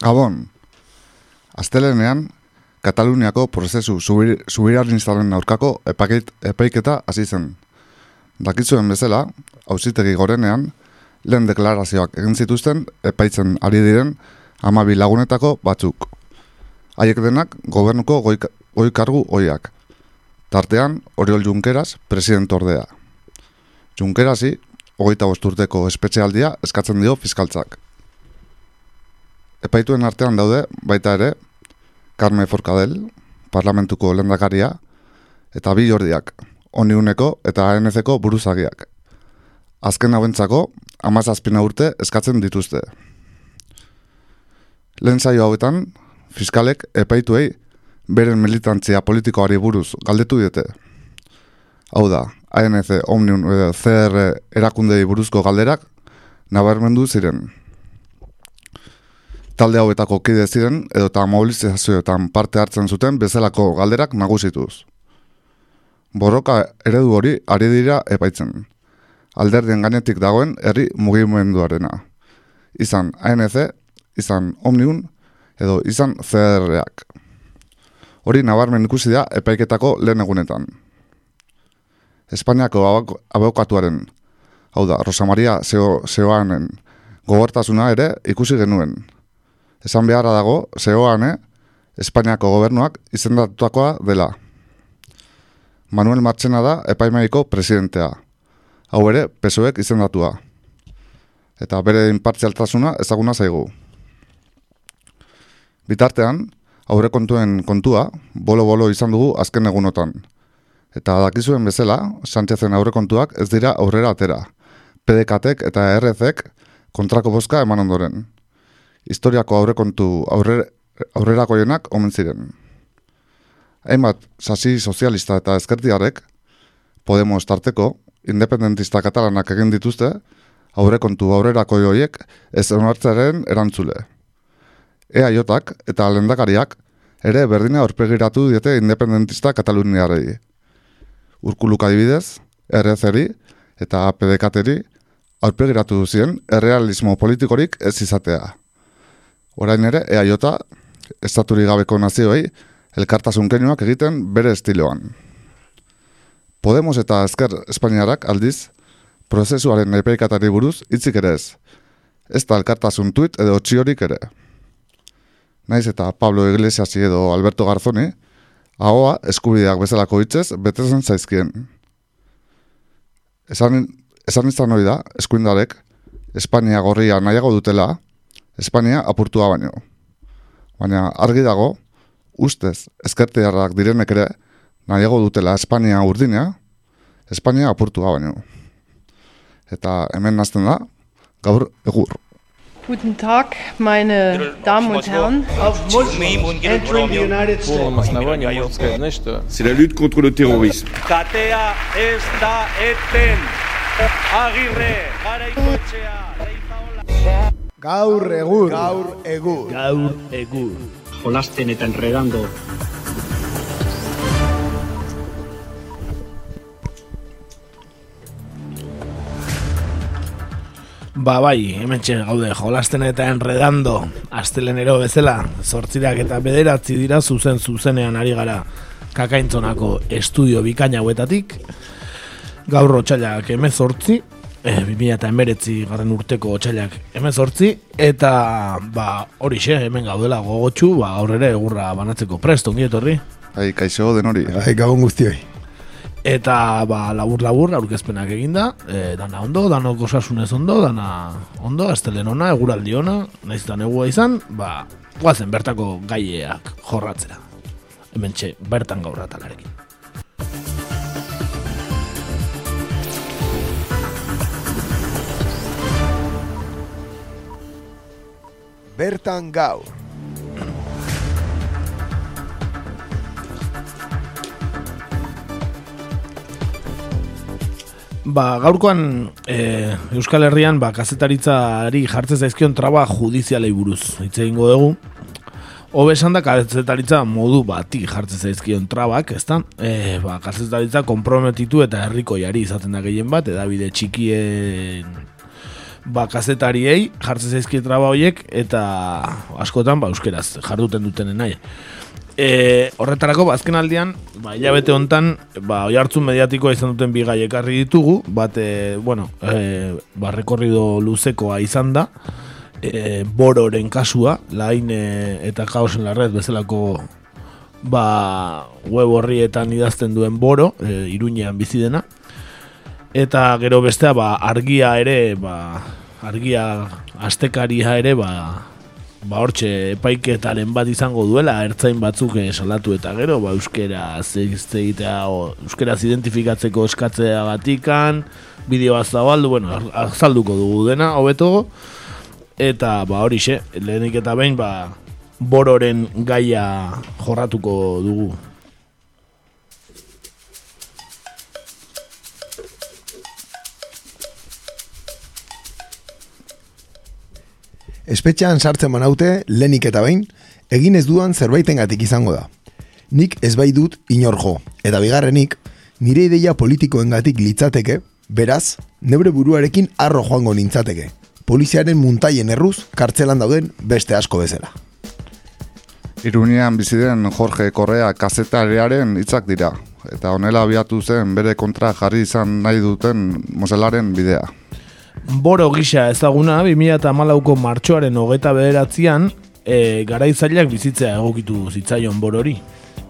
Gabon, astelenean, Kataluniako prozesu subirarinzaren aurkako epakit, epaiketa hasi zen. Dakizuen bezala, hausitegi gorenean, lehen deklarazioak egin zituzten epaitzen ari diren amabi lagunetako batzuk. Haiek denak gobernuko goi, goi oiak. Tartean, Oriol Junkeras, presidente ordea. Junkerasi, hogeita bosturteko espetxealdia eskatzen dio fiskaltzak. Epaituen artean daude, baita ere, Carme Forcadell, parlamentuko lendakaria, eta bi jordiak, oniuneko eta ANC-ko buruzagiak. Azken hauentzako, amazazpina urte eskatzen dituzte. Lehen zaio hauetan, fiskalek epaituei beren militantzia politikoari buruz galdetu diete. Hau da, ANC, Omnium CR erakundei buruzko galderak nabarmendu ziren. Talde hauetako kide ziren edo eta mobilizazioetan parte hartzen zuten bezalako galderak nagusituz. Borroka eredu hori ari dira epaitzen. Alderdien gainetik dagoen herri mugimenduarena. Izan ANC, izan Omnium edo izan CR-ak. Hori nabarmen ikusi da epaiketako lehen egunetan. Espainiako abokatuaren, hau da, Rosa Maria Zeoanen gobertasuna ere ikusi genuen. Esan beharra dago, Zeoane, Espainiako gobernuak izendatutakoa dela. Manuel Marchena da epaimaiko presidentea. Hau ere, pesoek izendatua. Eta bere inpartzialtasuna ezaguna zaigu. Bitartean, aurrekontuen kontua, bolo-bolo izan dugu azken egunotan. Eta dakizuen bezala, Sánchezen aurrekontuak ez dira aurrera atera. PDKtek eta RZek kontrako boska eman ondoren. Historiako aurrekontu aurre, aurrerako jenak omen ziren. Hainbat, sasi sozialista eta ezkertiarek, Podemos tarteko, independentista katalanak egin dituzte, aurrekontu aurrerako joiek ez onartzaren erantzule. EAJak eta lendakariak ere berdina aurpegiratu diete independentista kataluniarei. Urkuluk adibidez, RZ-eri eta PDK-teri aurpegiratu duzien errealismo politikorik ez izatea. Orain ere, EAJ, estaturi gabeko nazioei, elkartasun keinoak egiten bere estiloan. Podemos eta Ezker Espainiarak aldiz, prozesuaren epeikatari buruz hitzik ere ez. Ez da elkartasun tuit edo txiorik ere naiz eta Pablo Iglesias edo Alberto Garzoni, ahoa eskubideak bezalako hitzez betezen zaizkien. Esan, esan izan hori da, eskuindarek, Espania gorria nahiago dutela, Espania apurtua baino. Baina argi dago, ustez, ezkertearrak direnek ere, nahiago dutela Espania urdinea, Espania apurtua baino. Eta hemen nazten da, gaur egur. Guten Tag, meine Damen und Herren. C'est la lutte contre le terrorisme. Katea ez da eten. Agirre, garaikoetxea, Gaur egur. Gaur egur. Gaur egur. Jolasten eta enredando Ba bai, hemen gaude jolasten eta enredando Astelenero bezala, sortzirak eta bederatzi dira zuzen zuzenean ari gara Kakaintzonako estudio bikaina huetatik Gaur otxailak emezortzi e, 2000 eta emeretzi garren urteko otxailak emezortzi Eta ba hori xe, hemen gaudela gogotxu Ba aurrere egurra banatzeko presto, ongi etorri Ai, kaixo den hori Ai, gabon guztioi Eta ba, labur labur aurkezpenak eginda, e, dana ondo, dano osasunez ondo, dana ondo, astelen ona, eguraldi ona, nahiz eta negua izan, ba, guazen bertako gaieak jorratzera. Hemen txe, bertan gaurra talarekin. Bertan gaur. Ba, gaurkoan e, Euskal Herrian ba, kazetaritzari jartzen zaizkion traba judizialei buruz. Hitz egingo dugu. Hobe esan da kazetaritza modu bati jartzen zaizkion trabak, ezta? E, ba, kazetaritza komprometitu eta herriko jari izaten da gehien bat, edabide txikien ba, kazetariei jartzen zaizkie traba horiek eta askotan ba, euskeraz jarduten dutenen nahi. E, horretarako, ba, azken aldian, ba, hilabete hontan, ba, oi hartzun mediatikoa izan duten bi ekarri ditugu, bat, e, bueno, e, ba, rekorrido luzekoa izan da, e, bororen kasua, lain e, eta kaosen larret bezalako ba, web horrietan idazten duen boro, e, iruñean bizi dena, eta gero bestea, ba, argia ere, ba, argia astekaria ere, ba, ba hortxe epaiketaren bat izango duela ertzain batzuk eh, salatu eta gero ba euskera egitea o euskeraz identifikatzeko eskatzea batikan bideo zabaldu bueno azalduko dugu dena hobeto. Eta ba horixe lehenik eta behin ba bororen gaia jorratuko dugu Espetxean sartzen banaute, lenik eta behin, egin ez duan zerbaitengatik izango da. Nik ez bai dut inor jo, eta bigarrenik, nire ideia politikoengatik litzateke, beraz, nebre buruarekin arro joango nintzateke. Poliziaren muntaien erruz, kartzelan dauden beste asko bezala. Irunean biziden Jorge Correa kazetarearen hitzak dira, eta honela abiatu zen bere kontra jarri izan nahi duten mozelaren bidea. Boro gisa ezaguna 2008ko martxoaren hogeta bederatzean e, garaizailak bizitzea egokitu zitzaion borori.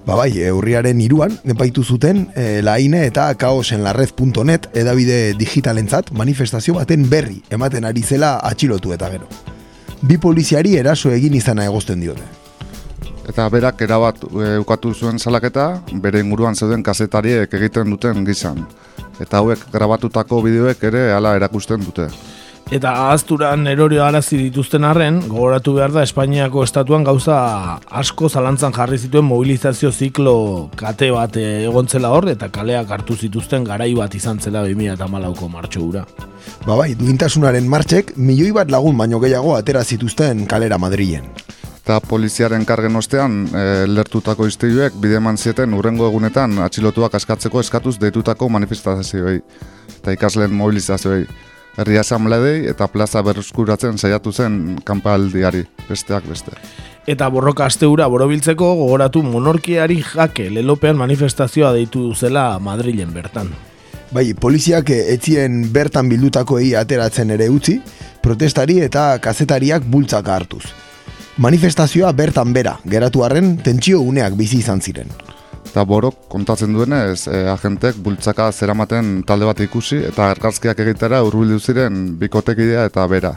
Ba bai, e, urriaren iruan, nepaitu zuten e, laine eta kaosenlarrez.net edabide digitalentzat manifestazio baten berri ematen ari zela atxilotu eta gero. Bi poliziari eraso egin izana egozten diote. Eta berak erabat e, ukatu zuen salaketa, bere inguruan zeuden kazetariek egiten duten gizan. Eta hauek grabatutako bideoek ere hala erakusten dute. Eta ahazturan erorio arazi dituzten arren, gogoratu behar da Espainiako estatuan gauza asko zalantzan jarri zituen mobilizazio ziklo kate bat egontzela hor, eta kaleak hartu zituzten garai bat izan zela 2008ko martxo gura. Ba bai, duintasunaren martxek milioi bat lagun baino gehiago atera zituzten kalera Madrilen. Eta poliziaren kargen ostean, e, lertutako izteiuek bide eman zieten urrengo egunetan atxilotuak askatzeko eskatuz deitutako manifestazioei eta ikasleen mobilizazioei. Herria asamledei eta plaza berreskuratzen saiatu zen kanpaldiari, besteak beste. Eta borroka asteura borobiltzeko gogoratu monorkiari jake lelopean manifestazioa deitu zela Madrilen bertan. Bai, poliziak etzien bertan bildutakoei ateratzen ere utzi, protestari eta kazetariak bultzaka hartuz manifestazioa bertan bera, geratu arren tentsio uneak bizi izan ziren. Eta borok kontatzen duenez, e, agentek bultzaka zeramaten talde bat ikusi eta argazkiak egitera urbildu ziren bikotekidea eta bera.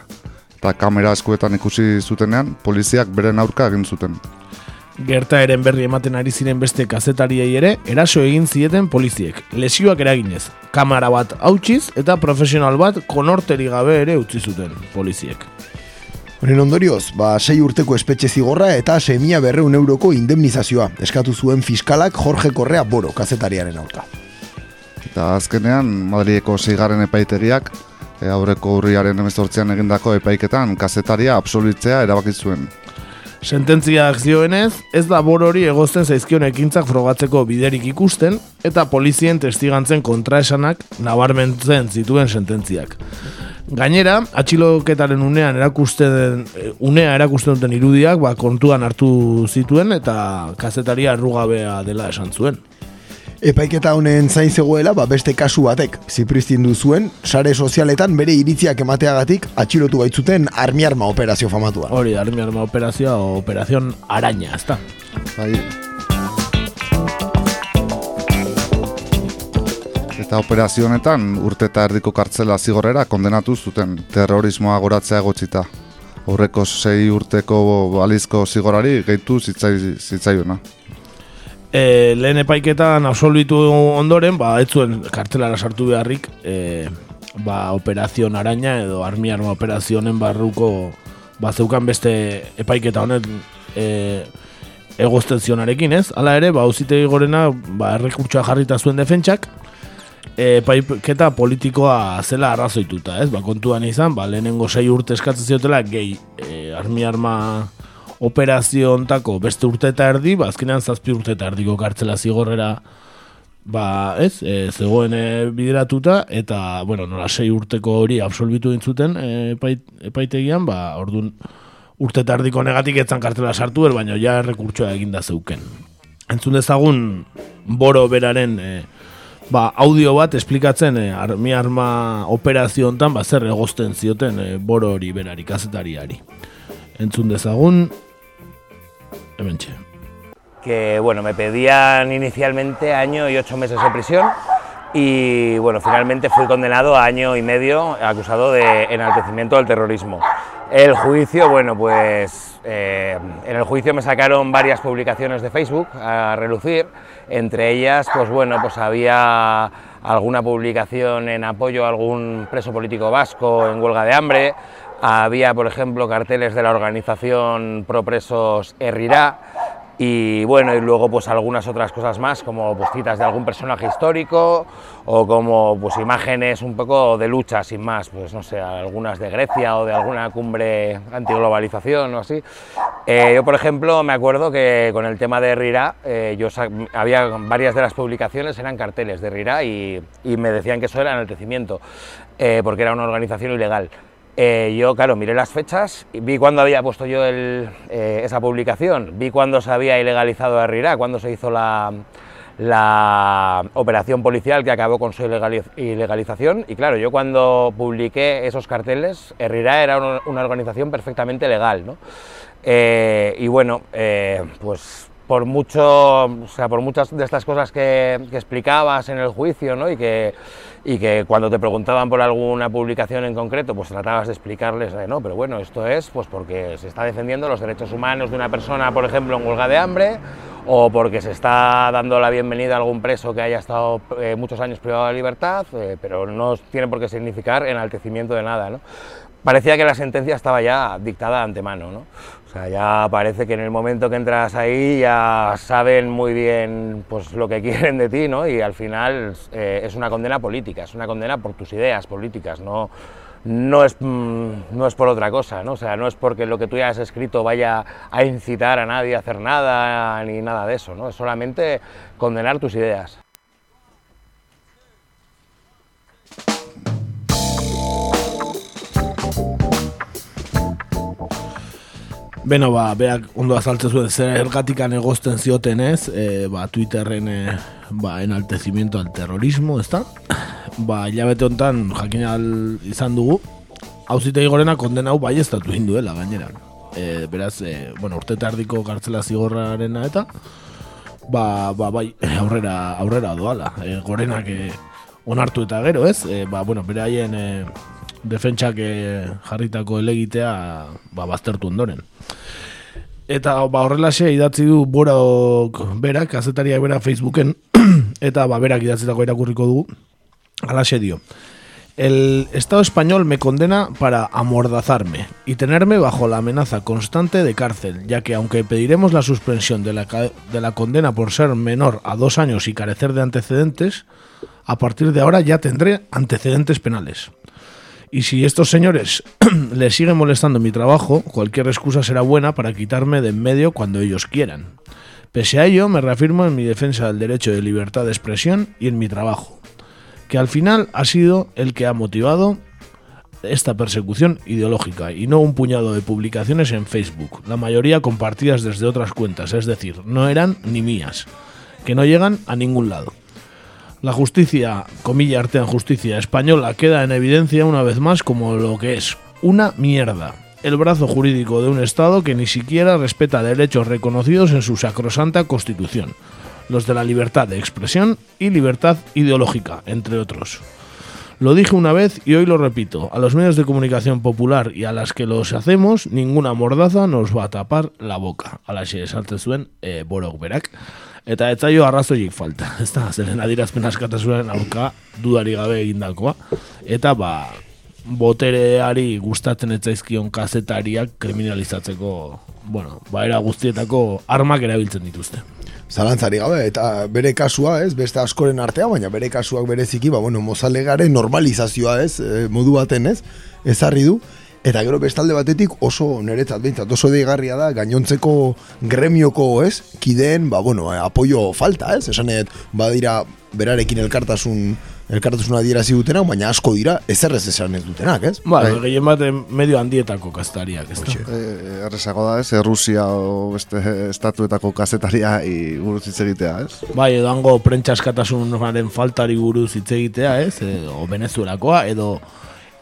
Eta kamera eskuetan ikusi zutenean, poliziak beren aurka egin zuten. Gerta eren berri ematen ari ziren beste kazetariei ere, eraso egin zieten poliziek. Lesioak eraginez, kamera bat hautsiz eta profesional bat konorteri gabe ere utzi zuten poliziek. Honen ondorioz, ba, sei urteko espetxe zigorra eta semia berreun euroko indemnizazioa eskatu zuen fiskalak Jorge Correa Boro kazetariaren aurka. Eta azkenean, Madrieko zeigarren epaiteriak, e, aurreko urriaren emezortzean egindako epaiketan, kazetaria absolutzea erabaki zuen. Sententzia akzioenez, ez da borori egozten zaizkion ekintzak frogatzeko biderik ikusten, eta polizien testigantzen kontraesanak nabarmentzen zituen sententziak. Gainera, atxiloketaren unean erakusten eh, unea erakusten duten irudiak ba, kontuan hartu zituen eta kazetaria arrugabea dela esan zuen. Epaiketa honen zain zegoela, ba, beste kasu batek, zipristin zuen, sare sozialetan bere iritziak emateagatik atxilotu baitzuten armiarma operazio famatua. Hori, armiarma operazioa, operazion araña, ezta? Bai, Eta operazio honetan urte eta erdiko kartzela zigorrera kondenatu zuten terrorismoa goratzea gotzita. Horreko sei urteko balizko zigorari gehitu zitzai, zitzaiuna. E, lehen epaiketan absolbitu ondoren, ba, ez zuen kartzelara sartu beharrik, e, ba, operazio araña edo armi arma operazionen barruko ba, zeukan beste epaiketa honet e, egozten zionarekin, ez? Hala ere, ba, uzitegi gorena, ba, errekurtsoa jarrita zuen defentsak, e, paiketa politikoa zela arrazoituta, ez? Ba, kontuan izan, ba, lehenengo sei urte eskatzen ziotela, gehi e, armi arma operazio ontako beste urte eta erdi, ba, azkenean zazpi urte eta erdiko kartzela zigorrera ba, ez, e, zegoen e, bideratuta, eta, bueno, nola sei urteko hori absolbitu dintzuten e, epait, epaitegian, ba, orduan urte tardiko negatik etzan kartela sartu, er, baina ja rekurtsoa eginda zeuken. Entzun dezagun, boro beraren e, ba, audio bat esplikatzen e, armi arma operazio hontan, ba, zer egozten zioten e, boro hori berari, kazetariari. Entzun dezagun, hemen txe. que bueno, me pedían inicialmente año y ocho meses de prisión y bueno, finalmente fui condenado a año y medio acusado de enaltecimiento del terrorismo. El juicio, bueno, pues eh, en el juicio me sacaron varias publicaciones de Facebook a relucir, entre ellas, pues bueno, pues había alguna publicación en apoyo a algún preso político vasco en huelga de hambre, había, por ejemplo, carteles de la organización pro presos Herrirá, y bueno, y luego pues algunas otras cosas más, como pues, citas de algún personaje histórico o como pues imágenes un poco de lucha sin más, pues no sé, algunas de Grecia o de alguna cumbre antiglobalización o así. Eh, yo, por ejemplo, me acuerdo que con el tema de Rira, eh, yo había varias de las publicaciones eran carteles de Rira y, y me decían que eso era enaltecimiento, eh, porque era una organización ilegal. Eh, yo, claro, miré las fechas, y vi cuándo había puesto yo eh, esa publicación, vi cuándo se había ilegalizado a Herrera, cuándo se hizo la, la operación policial que acabó con su ilegali- ilegalización. Y claro, yo cuando publiqué esos carteles, Herrera era una, organización perfectamente legal. ¿no? Eh, y bueno, pues por mucho, o sea, por muchas de estas cosas que, explicabas en el juicio, ¿no? Y que, y que cuando te preguntaban por alguna publicación en concreto, pues tratabas de explicarles, eh, no, pero bueno, esto es pues porque se está defendiendo los derechos humanos de una persona, por ejemplo, en huelga de hambre, o porque se está dando la bienvenida a algún preso que haya estado eh, muchos años privado de libertad, eh, pero no tiene por qué significar enaltecimiento de nada, ¿no? Parecía que la sentencia estaba ya dictada de antemano, ¿no? O sea, ya parece que en el momento que entras ahí ya saben muy bien pues, lo que quieren de ti, ¿no? Y al final eh, es una condena política, es una condena por tus ideas políticas, no, no, es, mm, no es por otra cosa, ¿no? O sea, no es porque lo que tú ya has escrito vaya a incitar a nadie a hacer nada ni nada de eso, ¿no? Es solamente condenar tus ideas. Beno, ba, berak ondo azaltzen zuen zer ergatikan egozten zioten ez, e, ba, Twitterren e, ba, enaltezimiento al terrorismo, ez da? Ba, hilabete honetan jakin izan dugu, hauzitegi gorena kondena hau bai ez duela gainera. E, beraz, e, bueno, urte tardiko kartzela zigorrarena eta, ba, ba, bai, aurrera, aurrera doala. E, gorenak e, onartu eta gero, ez? E, ba, bueno, beraien e, defentsak e, jarritako elegitea ba, baztertu ondoren. Eta ba, horrelaxe idatzi du borok berak, kazetariak bera Facebooken, eta ba, berak idatzitako irakurriko dugu, alaxe dio. El Estado español me condena para amordazarme y tenerme bajo la amenaza constante de cárcel, ya que aunque pediremos la suspensión de la, de la condena por ser menor a dos años y carecer de antecedentes, a partir de ahora ya tendré antecedentes penales. Y si estos señores les siguen molestando mi trabajo, cualquier excusa será buena para quitarme de en medio cuando ellos quieran. Pese a ello, me reafirmo en mi defensa del derecho de libertad de expresión y en mi trabajo, que al final ha sido el que ha motivado esta persecución ideológica y no un puñado de publicaciones en Facebook, la mayoría compartidas desde otras cuentas, es decir, no eran ni mías, que no llegan a ningún lado. La justicia, comilla artean justicia española, queda en evidencia una vez más como lo que es una mierda. El brazo jurídico de un Estado que ni siquiera respeta derechos reconocidos en su sacrosanta Constitución, los de la libertad de expresión y libertad ideológica, entre otros. Lo dije una vez y hoy lo repito, a los medios de comunicación popular y a las que los hacemos, ninguna mordaza nos va a tapar la boca. Ala esaten zuen e, borok berak. Eta ez zaio arrazoiik falta, ez da, zeren adirazpen askatasunaren aurka dudari gabe egindakoa. Eta ba, botereari gustatzen ez zaizkion kazetariak kriminalizatzeko, bueno, ba, era guztietako armak erabiltzen dituzte. Zalantzari gabe, eta bere kasua, ez, beste askoren artea, baina bere kasuak bereziki, ba, bueno, mozalegaren normalizazioa, ez, e, modu baten, ez, ezarri du, Eta gero bestalde batetik oso niretzat behintzat oso deigarria da gainontzeko gremioko, ez? Kideen, ba, bueno, eh, apoio falta, ez? Esanet, badira berarekin elkartasun elkartasuna adierazi dutenak, baina asko dira ezer ez esan ez dutenak, ez? Ba, gehien bat medio handietako kastariak, ez da? E, errezago da ez, Errusia o beste estatuetako kazetaria i buruz hitz egitea, ez? Bai, edo hango prentsa askatasunaren faltari buruz hitz egitea, ez? Edo Venezuelakoa, edo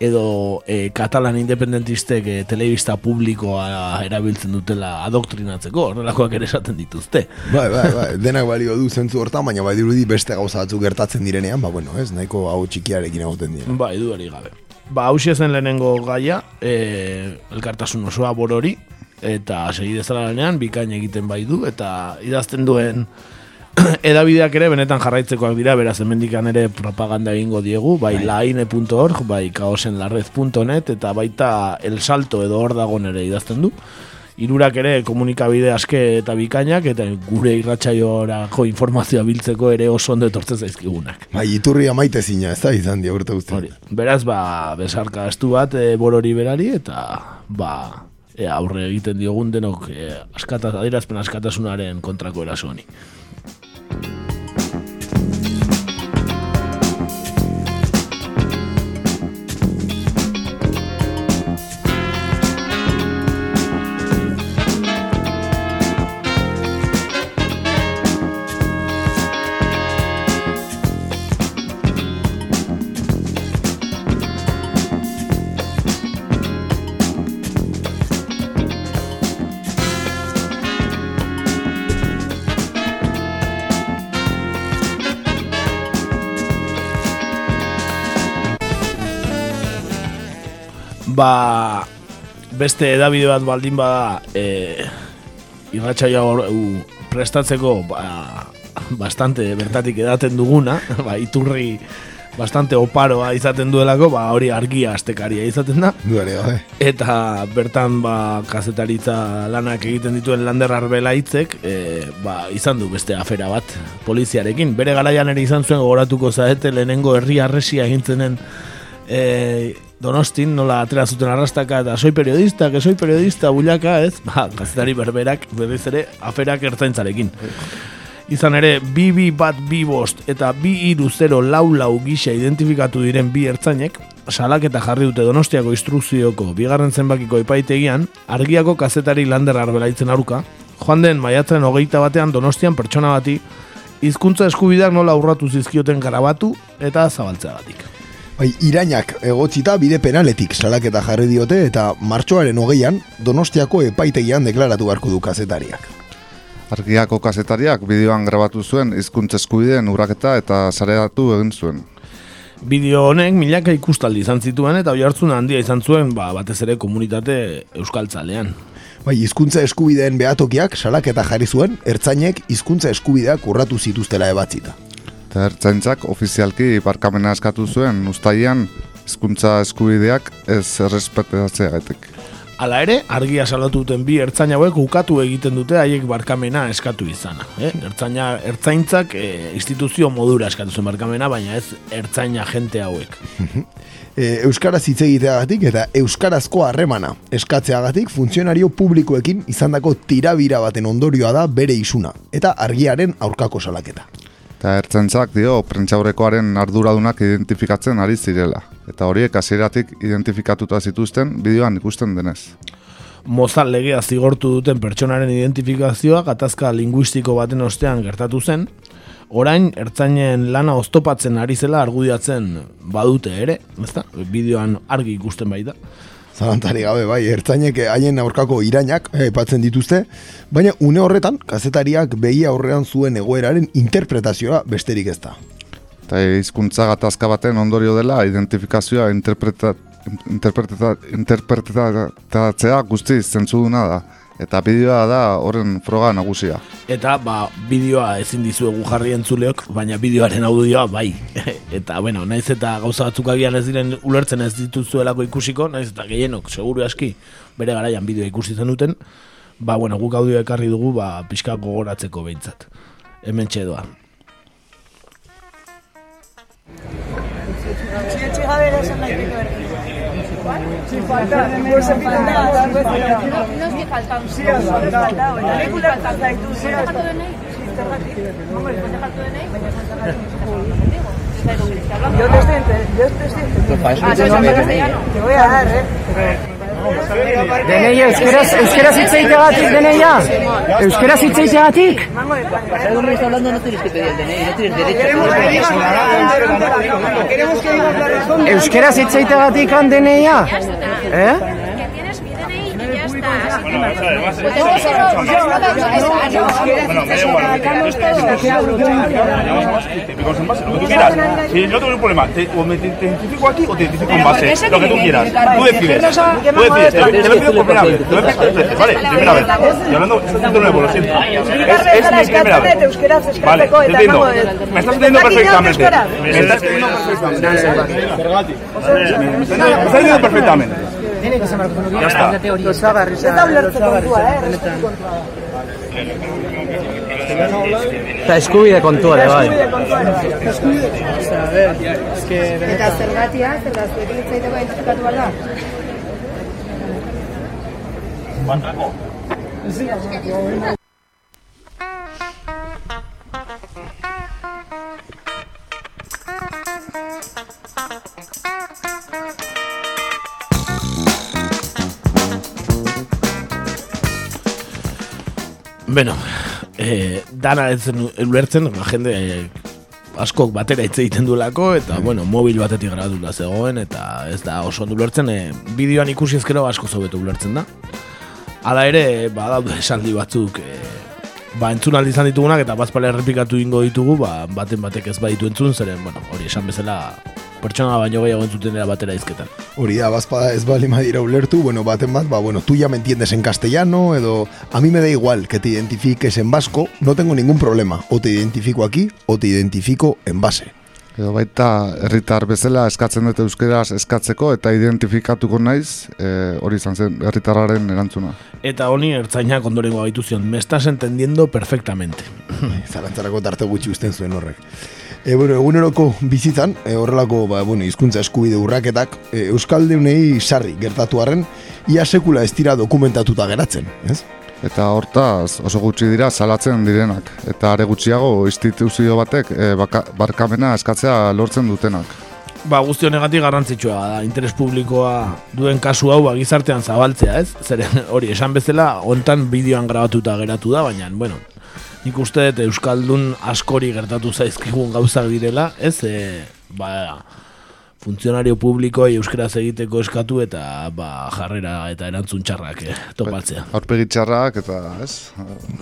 edo e, katalan independentistek e, telebista publikoa erabiltzen dutela adoktrinatzeko, horrelakoak ere esaten dituzte. Bai, bai, bai, denak balio du zentzu hortan, baina bai dirudi beste gauza batzuk gertatzen direnean, ba bueno, ez, nahiko hau txikiarekin egoten dira. Bai, du gabe. Ba, hausia zen lehenengo gaia, e, elkartasun osoa borori, eta segi dezala lanean, bikain egiten bai du, eta idazten duen edabideak ere benetan jarraitzekoak dira, beraz hemendikan ere propaganda egingo diegu, bai, bai. laine.org, bai kaosenlarrez.net, eta baita el salto edo hor dago ere idazten du. Irurak ere komunikabide aske eta bikainak, eta gure irratxaiorako informazioa biltzeko ere oso ondo etortzen zaizkigunak. Bai, iturri amaite zina, ez da izan dia urte guzti. Beraz, ba, besarka astu bat e, borori berari, eta ba, e, aurre egiten diogun denok e, askataz, adirazpen askatasunaren kontrako eraso honi. Bye. Ba, beste edabide bat baldin bada e, irratxaia prestatzeko ba, bastante bertatik edaten duguna, ba, iturri bastante oparoa izaten duelako, ba, hori argia astekaria izaten da. Duare, bai. Eta bertan ba, kazetaritza lanak egiten dituen lander arbela hitzek, e, ba, izan du beste afera bat poliziarekin. Bere garaian ere izan zuen gogoratuko zaete lehenengo herri arresia egintzenen e, Donostin nola atera zuten arrastaka eta soy periodista, que soy periodista, bulaka, ez? Ba, gazetari berberak, berriz ere, aferak ertzaintzarekin. Izan ere, bi bat bi bost eta bi iru zero lau lau gisa identifikatu diren bi ertzainek, salak eta jarri dute Donostiako instrukzioko bigarren zenbakiko epaitegian, argiako kazetari lander arbelaitzen aruka, joan den maiatzen hogeita batean Donostian pertsona bati, hizkuntza eskubidak nola urratu zizkioten garabatu eta zabaltzea batik. Bai, irainak egotzita bide penaletik salaketa jarri diote eta martxoaren hogeian Donostiako epaitegian deklaratu beharko du kazetariak. Argiako kazetariak bideoan grabatu zuen hizkuntza eskubideen urraketa eta sareatu egin zuen. Bideo honek milaka ikustaldi izan zituen eta oihartzun handia izan zuen ba, batez ere komunitate euskaltzalean. Bai, hizkuntza eskubideen behatokiak salaketa jarri zuen, ertzainek hizkuntza eskubideak urratu zituztela ebatzita. Eta ertzaintzak ofizialki barkamena eskatu zuen ustaian hizkuntza eskubideak ez errespetatzea gaitek. Hala ere, argia salatu duten bi ertzaina hauek ukatu egiten dute haiek barkamena eskatu izana. Eh? Ertzaina, ertzaintzak eh, instituzio modura eskatu zuen barkamena, baina ez ertzaina jente hauek. e, Euskaraz hitz egiteagatik eta Euskarazko harremana eskatzeagatik funtzionario publikoekin izandako tirabira baten ondorioa da bere isuna eta argiaren aurkako salaketa. Eta ertzentzak dio prentxaurrekoaren arduradunak identifikatzen ari zirela. Eta horiek hasieratik identifikatuta zituzten bideoan ikusten denez. Mozal legea zigortu duten pertsonaren identifikazioa gatazka linguistiko baten ostean gertatu zen, orain ertzainen lana oztopatzen ari zela argudiatzen badute ere, ezta? Bideoan argi ikusten baita. Zalantari gabe, bai, ertzainek haien aurkako irainak epatzen dituzte, baina une horretan, kazetariak behi aurrean zuen egoeraren interpretazioa besterik ez da. Eta hizkuntza gatazka baten ondorio dela, identifikazioa interpreta, interpreta, interpretatzea guztiz zentzuduna da eta bideoa da horren froga nagusia. Eta ba, bideoa ezin dizuegu jarri entzuleok, baina bideoaren audioa bai. eta bueno, naiz eta gauza batzuk agian ez diren ulertzen ez dituzuelako ikusiko, naiz eta gehienok seguru aski bere garaian bideoa ikusi zen duten, ba bueno, guk audio ekarri dugu ba pixka gogoratzeko behintzat. Hemen txedoa. Txetxe gabe esan Noski faltan. Sí, faltan. Pelikula faltan. Sí, faltan. Hombre, pues faltan denei, baina Yo te estoy, yo te estoy. Ah, ¿sabes en castellano? Te voy a dar, ¿eh? Deneia, euskeraz, euskeraz hitz egiteagatik, deneia? Euskeraz hitz egiteagatik? ¿Sabes me está hablando? No tienes que pedir el DNI, no tienes derecho. Euskeraz hitz egiteagatik, han deneia? Eh? Si yo tengo un problema, te, o me identifico aquí o te identifico en base. Lo que tú quieras. Tú decides. Tú decides. Te, lo pido por primera vez. Te lo pido tres veces, ¿vale? Primera vez. Y hablando, esto es de nuevo, lo siento. Es, es mi primera vez. Vale, te entiendo. Me estás entendiendo perfectamente. Me estás entendiendo perfectamente. Me estás entendiendo perfectamente. Ya está. Ez da ulertze kontua, eh? Eta eskubide kontua ere, bai. Eta zergatia, zergatik egitzaiteko identifikatu behar da? Beno, eh, dana ez zen ulertzen, ba, jende eh, askok batera hitz egiten duelako, eta, bueno, mobil batetik gradula zegoen, eta ez da oso ondo ulertzen, eh, bideoan ikusi ezkero asko zobetu ulertzen da. Hala ere, ba, daude esaldi batzuk, eh, ba, entzun aldi izan ditugunak, eta bazpala errepikatu ingo ditugu, ba, baten batek ez baditu entzun, zeren, bueno, hori esan bezala, pertsona baino gehiago entzutenera batera izketan. Hori da, bazpada ez bali madira ulertu, bueno, baten bat, ba, bueno, tú ya me entiendes en castellano, edo, a mí me da igual que te identifiques en vasco, no tengo ningún problema, o te identifico aquí, o te identifico en base. Edo baita herritar bezala eskatzen dute euskeraz eskatzeko eta identifikatuko naiz, e, hori izan zen herritarraren erantzuna. Eta honi ertzainak ondorengo gaitu zion, me estás entendiendo perfectamente. Zalantzarako tarte gutxi usten zuen horrek. E, bueno, eguneroko bizitzan, e, horrelako ba, bueno, hizkuntza eskubide urraketak, e, Euskaldeunei sarri gertatu arren, ia sekula ez dira dokumentatuta geratzen, ez? Eta hortaz oso gutxi dira salatzen direnak. Eta are gutxiago instituzio batek e, baka, barkamena eskatzea lortzen dutenak. Ba, guzti honegatik garrantzitsua da, interes publikoa duen kasu hau ba, gizartean zabaltzea, ez? Zeren hori, esan bezala, hontan bideoan grabatuta geratu da, baina, bueno, nik uste dut Euskaldun askori gertatu zaizkigun gauzak direla, ez? E, ba, funtzionario publikoei euskeraz egiteko eskatu eta ba, jarrera eta erantzun txarrak eh, topatzea. Aurpegi txarrak eta, ez?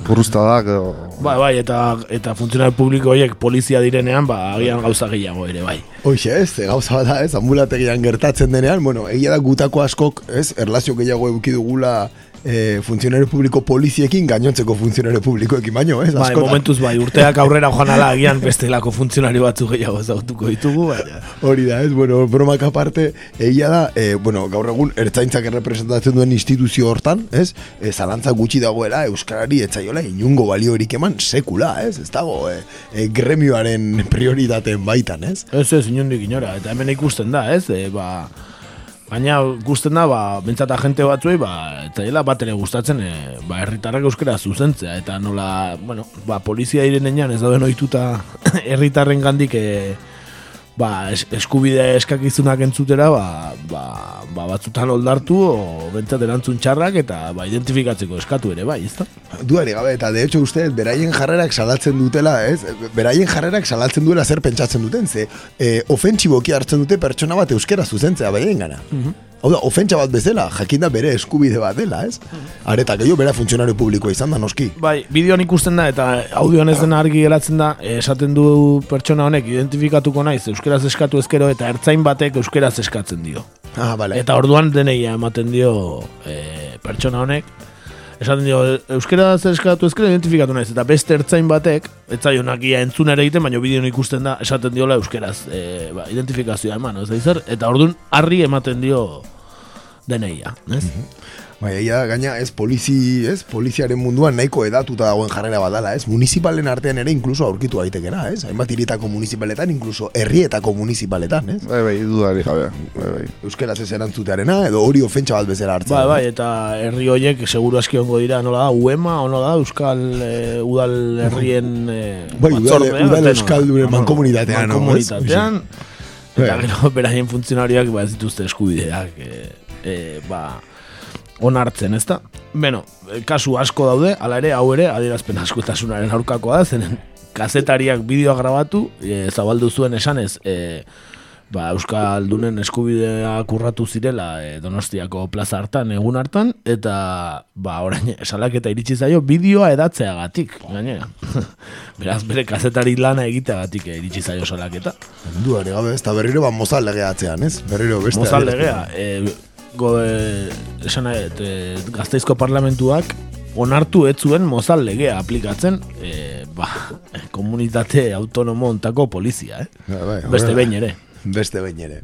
Buruztadak edo... Bai, bai, eta, eta funtzionario publiko horiek polizia direnean, ba, agian gauza gehiago ere, bai. Hoxe ez, e, gauza bada ez, ambulategian gertatzen denean, bueno, egia da gutako askok, ez, erlazio gehiago edukidugula e, funtzionario publiko poliziekin gainontzeko funtzionario publikoekin baino, ez? Bai, momentuz bai, urteak aurrera joan ala agian bestelako funtzionario batzu gehiago zautuko ditugu, baina. Hori da, ez, bueno, bromak aparte, egia da, e, bueno, gaur egun ertzaintzak errepresentatzen duen instituzio hortan, ez? E, zalantza gutxi dagoela, Euskarari etzaiola inungo balioerik eman sekula, ez? Ez dago, e, e, gremioaren prioritateen baitan, ez? Ez ez, inundik inora, eta hemen ikusten da, ez? E, ba, Baina gusten da, ba, bentsata jente batzuei, ba, eta dela bat ere gustatzen, e, ba, herritarrak euskera zuzentzea, eta nola, bueno, ba, polizia direnean ez dauden ohituta herritarren gandik, e, ba, es, eskubide eskakizunak entzutera, ba, ba, ba, batzutan oldartu, o bentsat erantzun txarrak, eta ba, identifikatzeko eskatu ere, bai, ez da? Duari gabe, eta de hecho uste, beraien jarrerak salatzen dutela, ez? Beraien jarrerak salatzen duela zer pentsatzen duten, ze e, ofentsiboki hartzen dute pertsona bat euskera zuzentzea beraien gana. Hau da, ofentsa bat bezala, jakinda bere eskubide bat dela, ez? Areta, gehiago bera funtzionario publikoa izan da, noski. Bai, bideoan ikusten da eta audioan ez dena argi geratzen da, eh, esaten du pertsona honek identifikatuko naiz euskeraz eskatu ezkero eta ertzain batek euskeraz eskatzen dio. Ah, vale. Eta orduan deneia ematen dio e, pertsona honek esaten dio euskeraz eskatu ezkero identifikatu naiz eta beste ertzain batek etzaionak ia entzun ere egiten, baina bideoan ikusten da esaten diola euskeraz e, ba, identifikazioa eman, ez da izar? Eta orduan harri ematen dio deneia, ez? Bai, egia da, gaina ez polizi, ez, poliziaren munduan nahiko edatuta dagoen jarrera badala, ez, municipalen artean ere inkluso aurkitu daitekena, ez, hainbat hiritako municipaletan, inkluso herrietako municipaletan, ez. Bai, bai, dudari jabe, bai, bai. Euskaraz ez erantzutearena, edo hori ofentsa bat bezala hartzen. Bai, bai, eta herri horiek seguru aski ongo dira, nola da, UEMA, o nola da, Euskal eh, Udal Herrien eh, Bai, udal, batzordea, udal eta euskal bueno, mankomunitatean, mankomunitatean, eta gero beraien funtzionarioak ba ez dituzte eskubideak, e, e, ba, onartzen, ezta? Beno, kasu asko daude, hala ere, hau ere, adierazpen askotasunaren aurkakoa da, zenen kazetariak bideoa grabatu, e, zabaldu zuen esanez, e, ba, Euskaldunen eskubideak urratu zirela e, Donostiako plaza hartan, egun hartan, eta ba, orain salaketa iritsi zaio bideoa edatzeagatik, gainera. Beraz, bere kazetari lana egiteagatik e, iritsi zaio salaketa. Duare gabe, ez, eta berriro ba mozal legea atzean, ez? Berriro beste. Mozal legea, e, go, e, esan dut, e, gazteizko parlamentuak onartu ez zuen mozal legea aplikatzen e, ba, komunitate autonomo ontako polizia, eh? Bai, bai, Beste horrela. behin ere. Beste behin ere.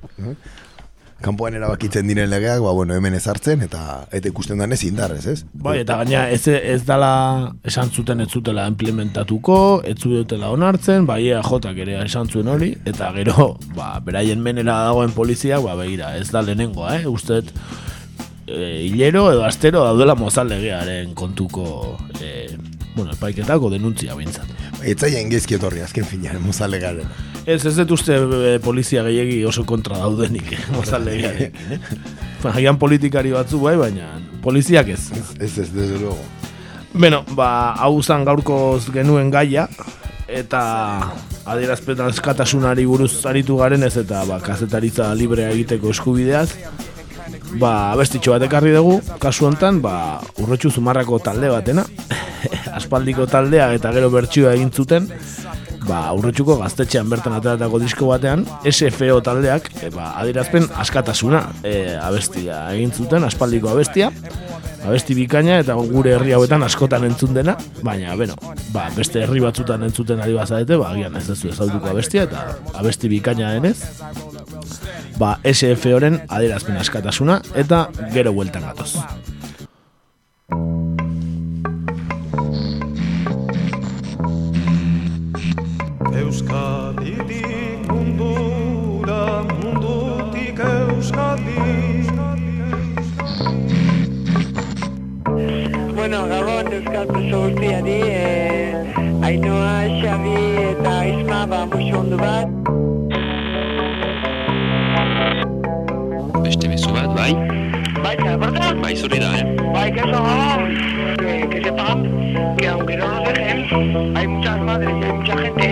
Kanpoan erabakitzen diren legeak, ba, bueno, hemen ezartzen, eta eta ikusten danez indarrez, ez? Bai, eta gaina ez, ez dala esan zuten ez zutela implementatuko, ez zutela onartzen, bai EAJak ere esan zuen hori, eta gero, ba, beraien menera dagoen polizia, ba, begira, ez da lehenengoa, eh? Ustet, e, hilero edo astero daudela mozal legearen kontuko, e, bueno, epaiketako denuntzia bintzat. Etzaien gezki etorri azken finean, mozal legaren. Ez, ez dut uste e, polizia gehiegi oso kontra daudenik, eh, mozal legearekin, eh? Agian politikari batzu bai, baina poliziak ez. Ez, ez, desde luego. Beno, ba, hau zan gaurkoz genuen gaia, eta adierazpen askatasunari buruz aritu garen ez eta ba, kazetaritza librea egiteko eskubideaz. Ba, abestitxo bat ekarri dugu, kasu hontan, ba, urretxu zumarrako talde batena, aspaldiko taldea eta gero bertsioa egin zuten, ba, urretxuko gaztetxean bertan ateratako disko batean, SFO taldeak, e, ba, adierazpen askatasuna e, abestia egin zuten, aspaldiko abestia, abesti bikaina eta gure herri hauetan askotan entzun dena, baina, beno, ba, beste herri batzutan entzuten ari bazadete, ba, agian ez duzu ezautuko abestia eta abesti bikaina denez, ba, SFOren adierazpen askatasuna eta gero bueltan gatoz. Euskaditik euskal preso guztiari, eh, Ainoa, Xabi eta Isma, ba, musu ondu bat. Beste mezu bat, bai? Bai, ¿se acuerda? Bai, zuri da, eh? Bai, que eso, que, sepan que aunque no nos dejen, hay muchas madres y hay mucha gente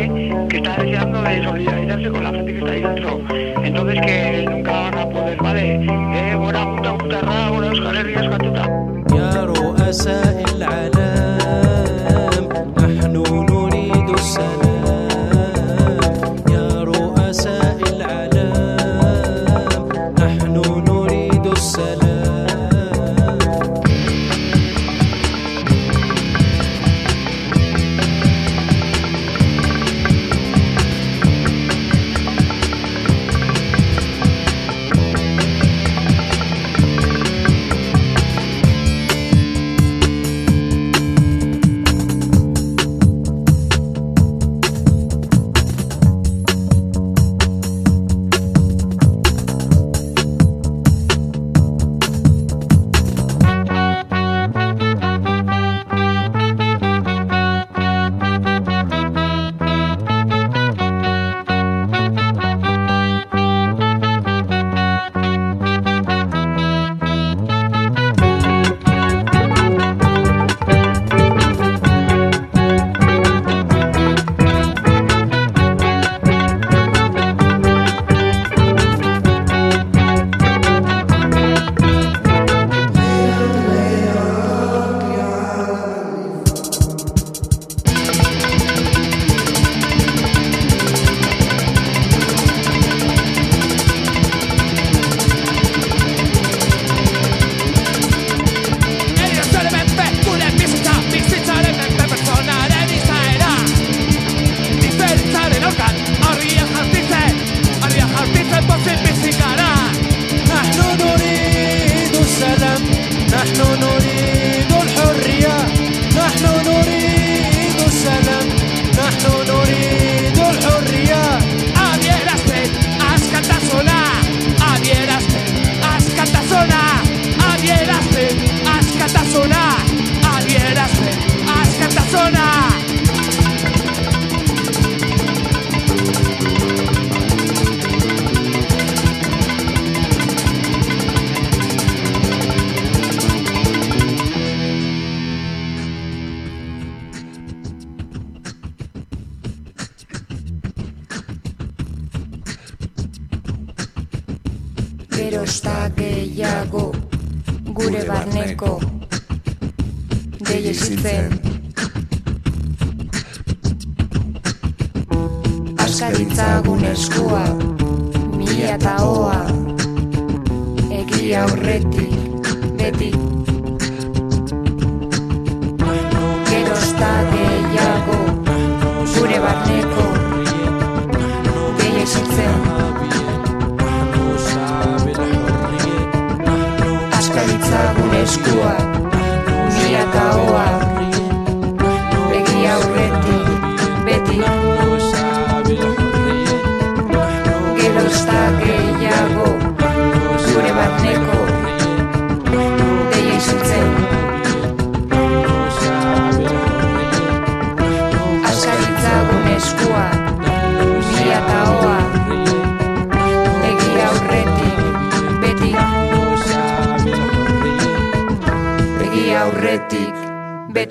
que está deseando de solidarizarse con la gente que está ahí dentro. Entonces que nunca van a poder, ¿vale? Eh, buena puta, puta, ra, buena euskal herria. يا رؤساء العالم نحن نريد السلام. يا رؤساء العالم نحن نريد السلام.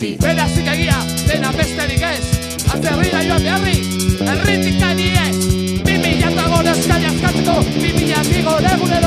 Beti Berazik egia, dena besterik ez. Atzerrira joan beharri, erritik ari ez Bi mila eta gore eskari askatzeko Bi mila bigor egunero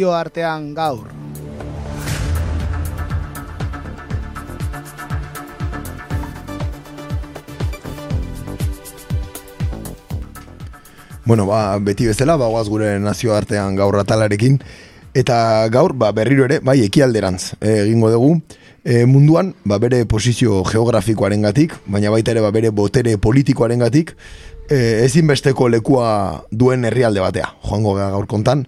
Nazioartean gaur. Bueno, ba, beti bezala, bagoaz gure nazioartean gaur atalarekin, eta gaur, ba, berriro ere, bai, ekialderantz e, egingo dugu, e, munduan, ba, bere posizio geografikoaren gatik, baina baita ere, ba, bere botere politikoaren gatik, e, ezinbesteko lekua duen herrialde batea, joango gaur kontan.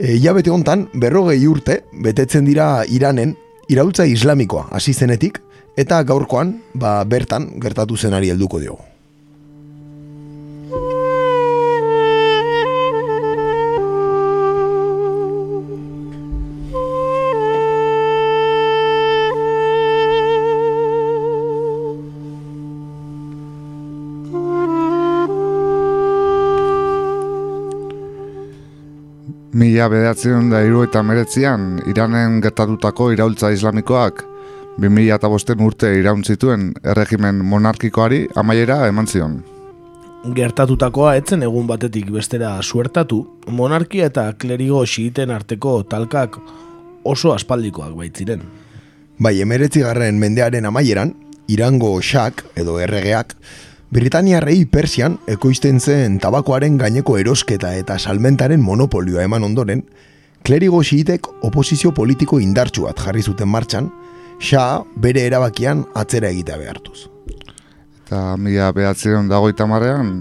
E, ja bete hontan, berrogei urte, betetzen dira Iranen, iraultza islamikoa, hasi zenetik, eta gaurkoan, ba, bertan, gertatu zenari helduko diogu. Mila bederatzen da hiru eta meretzian, Iranen gertatutako iraultza islamikoak, 2000 eta bosten urte iraun zituen erregimen monarkikoari amaiera eman zion. Gertatutakoa etzen egun batetik bestera suertatu, monarkia eta klerigo xiiten arteko talkak oso aspaldikoak baitziren. Bai, emeretzi garren mendearen amaieran, Irango xak, edo erregeak, Britaniarrei Persian ekoizten zen tabakoaren gaineko erosketa eta salmentaren monopolioa eman ondoren, klerigo xiitek oposizio politiko indartsu bat jarri zuten martxan, xa bere erabakian atzera egitea behartuz. Eta mila behatzen dagoita marrean,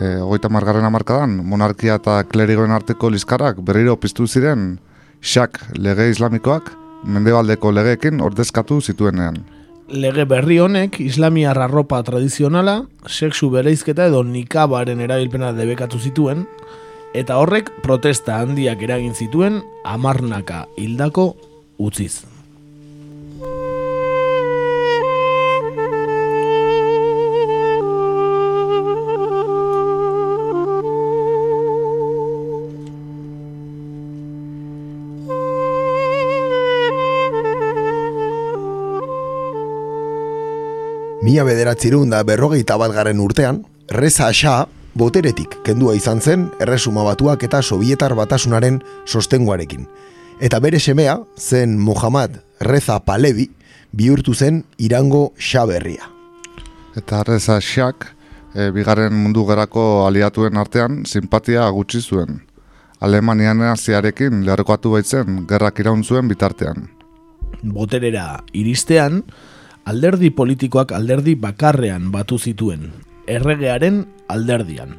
e, goita margarren amarkadan, monarkia eta klerigoen arteko lizkarak berriro piztu ziren, xak lege islamikoak, mendebaldeko legeekin ordezkatu zituenean. Lege berri honek islamiar arropa tradizionala, sexu bereizketa edo nikabaren erabilpena debekatu zituen, eta horrek protesta handiak eragin zituen amarnaka hildako utziz. Mila bederatzirun da berrogeita bat garren urtean, Reza Shah boteretik kendua izan zen erresuma batuak eta sovietar batasunaren sostenguarekin. Eta bere semea, zen Muhammad Reza Palevi, bihurtu zen Irango Shah berria. Eta Reza Shak, e, bigarren mundu gerako aliatuen artean, simpatia gutxi zuen. Alemanian naziarekin leherkoatu baitzen gerrak iraun zuen bitartean. Boterera iristean, alderdi politikoak alderdi bakarrean batu zituen, erregearen alderdian.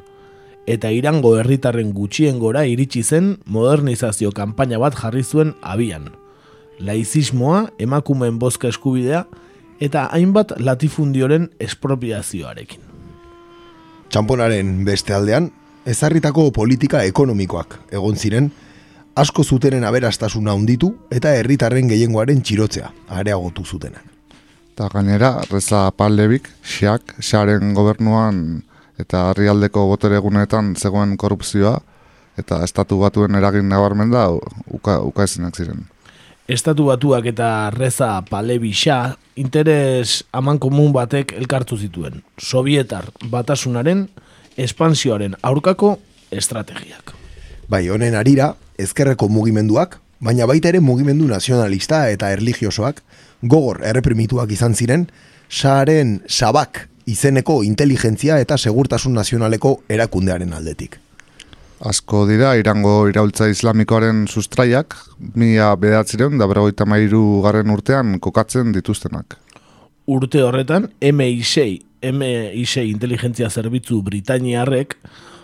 Eta irango herritarren gutxien gora iritsi zen modernizazio kanpaina bat jarri zuen abian. Laizismoa, emakumeen bozka eskubidea, eta hainbat latifundioren espropiazioarekin. Txamponaren beste aldean, ezarritako politika ekonomikoak egon ziren, asko zutenen aberastasuna handitu eta herritarren gehiengoaren txirotzea areagotu zutenak. Eta gainera, Reza Pallebik, xeak, xaren gobernuan eta herrialdeko botere egunetan zegoen korrupzioa, eta estatu batuen eragin nabarmen da, uka, uka ezinak ziren. Estatu batuak eta Reza Palebixa interes aman komun batek elkartu zituen. Sovietar batasunaren espansioaren aurkako estrategiak. Bai, honen arira, ezkerreko mugimenduak, baina baita ere mugimendu nazionalista eta erligiosoak, gogor erreprimituak izan ziren, saaren sabak izeneko inteligentzia eta segurtasun nazionaleko erakundearen aldetik. Asko dira, irango iraultza islamikoaren sustraiak, mila bedatzireun da berrogeita mairu garren urtean kokatzen dituztenak. Urte horretan, MI6, MI6 inteligentzia zerbitzu Britainiarrek,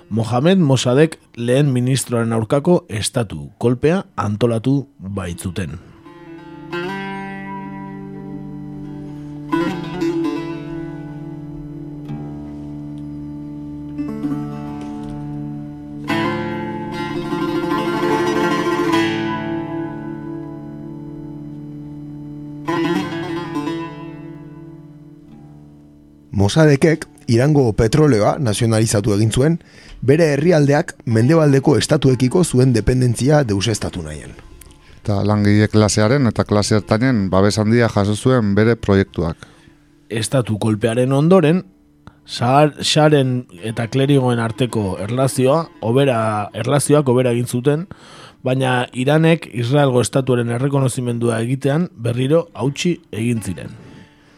Mohamed Mossadek lehen ministroaren aurkako estatu kolpea antolatu baitzuten. Mosadekek Irango petroleoa nazionalizatu egin zuen, bere herrialdeak mendebaldeko estatuekiko zuen dependentzia deusestatu nahien. Eta langile klasearen eta klase hartainen babes handia jaso zuen bere proiektuak. Estatu kolpearen ondoren, Saren eta klerigoen arteko erlazioa, obera, erlazioak obera egin zuten, baina Iranek Israelgo estatuaren errekonozimendua egitean berriro hautsi egin ziren.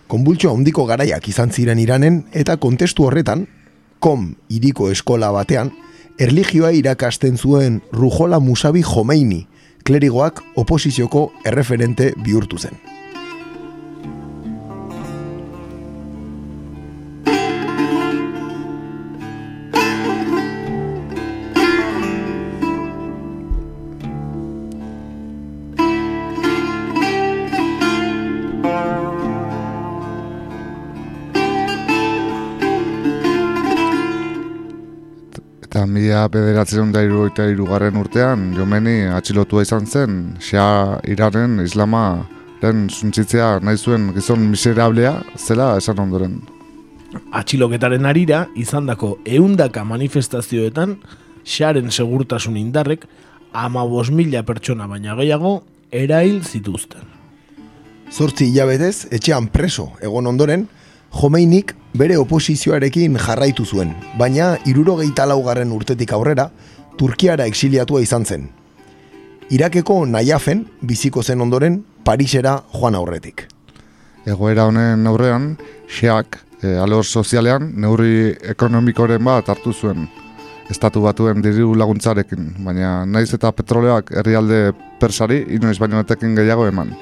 Konbultxo handiko garaiak izan ziren Iranen eta kontestu horretan, kom iriko eskola batean, erligioa irakasten zuen Rujola Musabi Jomeini, klerigoak oposizioko erreferente bihurtu zen. Mila bederatzen da irugaita irugarren urtean, jomeni atxilotua izan zen, xea iraren islamaren zuntzitzea nahi zuen gizon miserablea zela esan ondoren. Atxiloketaren arira, izandako eundaka manifestazioetan, xaren segurtasun indarrek, ama mila pertsona baina gehiago, erail zituzten. Zortzi hilabetez, etxean preso egon ondoren, Jomeinik bere oposizioarekin jarraitu zuen, baina irurogeita laugarren urtetik aurrera, Turkiara exiliatua izan zen. Irakeko nahiafen, biziko zen ondoren, Parisera joan aurretik. Egoera honen aurrean, xeak, e, alor sozialean, neurri ekonomikoren bat hartu zuen, estatu batuen diru laguntzarekin, baina naiz eta petroleoak herrialde persari inoiz baino etekin gehiago eman.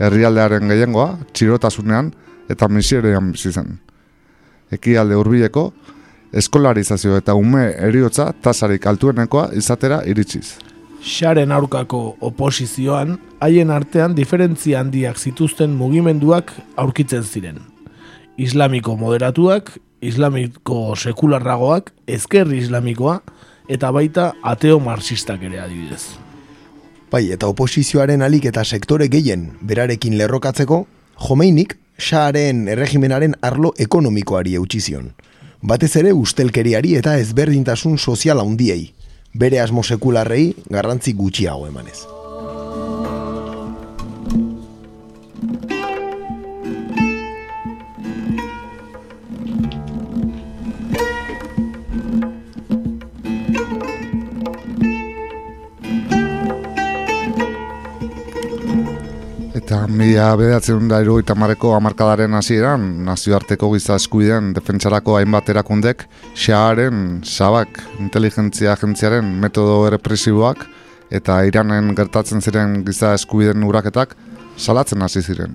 Herrialdearen gehiengoa, txirotasunean eta misierean bizi zen. Ekialde hurbileko eskolarizazio eta ume eriotza tasarik altuenekoa izatera iritsiz. Xaren aurkako oposizioan, haien artean diferentzia handiak zituzten mugimenduak aurkitzen ziren. Islamiko moderatuak, islamiko sekularragoak, ezkerri islamikoa, eta baita ateo marxistak ere adibidez. Bai, eta oposizioaren alik eta sektore gehien berarekin lerrokatzeko, Jomeinik Sharen erregimenaren arlo ekonomikoari eutxi zion. Batez ere ustelkeriari eta ezberdintasun sozial handiei, bere asmo sekularrei garrantzi gutxiago emanez. Eta mila bedatzen da irugaita mareko amarkadaren hasieran nazioarteko giza eskubideen defentsarako hainbat erakundek xaaren sabak inteligentzia agentziaren metodo errepresiboak eta iranen gertatzen ziren giza eskubideen uraketak salatzen hasi ziren.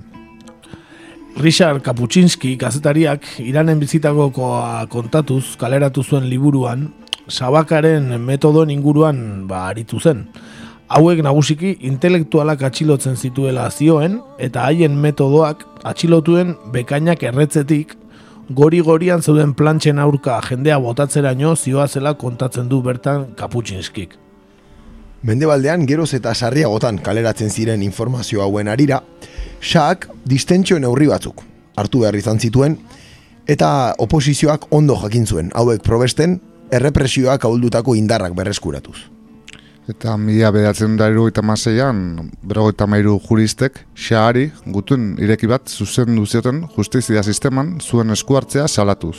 Richard Kaputxinski kazetariak Iranen bizitakoa kontatuz kaleratu zuen liburuan Sabakaren metodoen inguruan ba, aritu zen. Hauek nagusiki intelektualak atxilotzen zituela zioen eta haien metodoak atxilotuen bekainak erretzetik gori-gorian zeuden plantxen aurka jendea botatzeraino zioa zela kontatzen du bertan Kaputxinskik. Mendebaldean geroz eta sarriagotan kaleratzen ziren informazio hauen arira, Shaak distentsio neurri batzuk hartu behar izan zituen eta oposizioak ondo jakin zuen hauek probesten errepresioak ahuldutako indarrak berreskuratuz. Eta mila bedatzen da iru eta maseian, berrogeita mairu juristek, xaari, gutun ireki bat zuzen duzioten justizia sisteman zuen eskuartzea salatuz.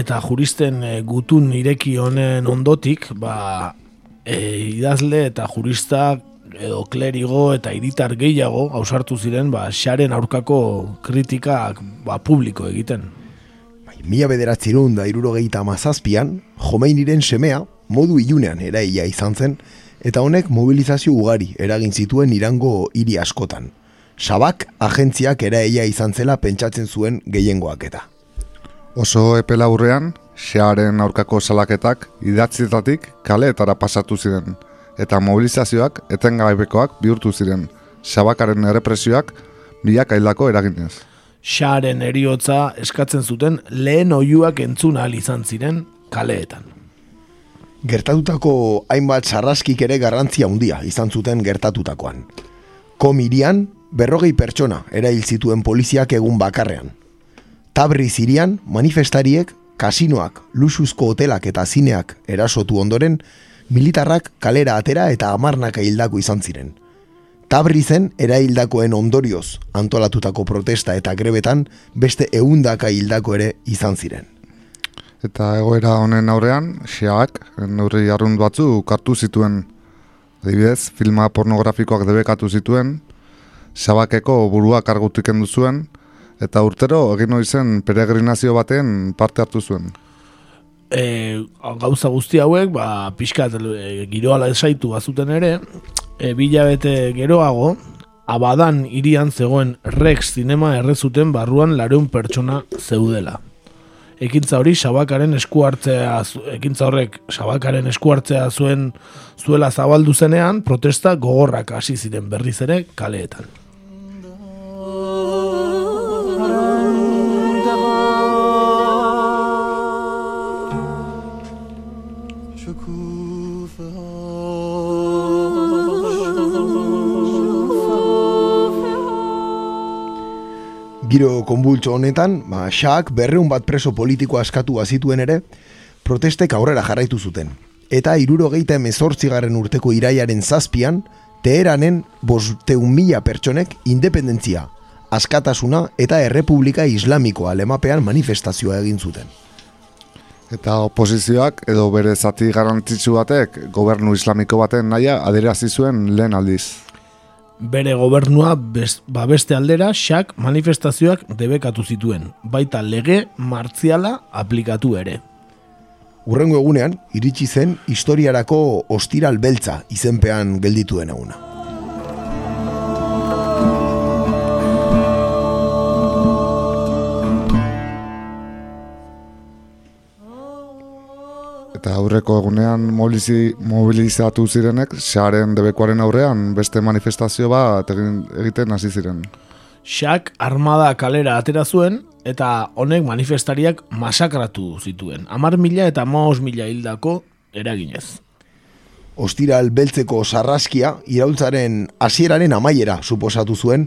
Eta juristen e, gutun ireki honen ondotik, ba, e, idazle eta jurista edo klerigo eta hiritar gehiago ausartu ziren ba, xaren aurkako kritikak ba, publiko egiten. Bai, Mila bederatzerun da irurogeita mazazpian, Jomeiniren semea modu ilunean eraila izan zen, eta honek mobilizazio ugari eragin zituen irango hiri askotan. Sabak agentziak eraila izan zela pentsatzen zuen gehiengoak eta. Oso epe laburrean, xearen aurkako salaketak idatzietatik kaleetara pasatu ziren, eta mobilizazioak etengaibekoak bihurtu ziren, xabakaren errepresioak milak aildako eraginez. Xaren eriotza eskatzen zuten lehen oiuak entzun ahal izan ziren kaleetan. Gertatutako hainbat sarraskik ere garrantzia handia izan zuten gertatutakoan. Komirian, berrogei pertsona erail zituen poliziak egun bakarrean. Tabri zirian, manifestariek, kasinoak, luxuzko hotelak eta zineak erasotu ondoren, militarrak kalera atera eta amarnaka hildako izan ziren. Tabrizen eraildakoen ondorioz antolatutako protesta eta grebetan beste eundaka hildako ere izan ziren. Eta egoera honen aurrean, xeak, neurri arrund batzu kartu zituen. Adibidez, filma pornografikoak debekatu zituen, xabakeko burua kargutik endu zuen, eta urtero egin zen peregrinazio baten parte hartu zuen. E, gauza guzti hauek, ba, pixkat e, giroala esaitu bazuten ere, e, bila bete geroago, abadan irian zegoen Rex Cinema errezuten barruan lareun pertsona zeudela. Ekintza hori sabakaren eskuartzea, ekintza horrek sabakaren eskuartzea zuen zuela zabaldu zenean, protesta gogorrak hasi ziren berriz ere kaleetan. Giro konbultxo honetan, ba, xaak berreun bat preso politiko askatu azituen ere, protestek aurrera jarraitu zuten. Eta iruro geita emezortzigarren urteko iraiaren zazpian, Teheranen bosteun mila pertsonek independentzia, askatasuna eta errepublika islamiko alemapean manifestazioa egin zuten. Eta oposizioak edo bere zati garrantzitsu batek gobernu islamiko baten naia aderazi zuen lehen aldiz. Bere gobernua best, ba beste aldera xak manifestazioak debekatu zituen, baita lege martziala aplikatu ere. Urrengo egunean, iritsi zen historiarako ostiral beltza izenpean geldituen eguna. Eta aurreko egunean mobilizi, mobilizatu zirenek, xaren debekoaren aurrean beste manifestazio bat egin, egiten hasi ziren. Xak armada kalera atera zuen eta honek manifestariak masakratu zituen. Amar mila eta maos mila hildako eraginez. Ostiral beltzeko sarraskia iraultzaren hasieraren amaiera suposatu zuen,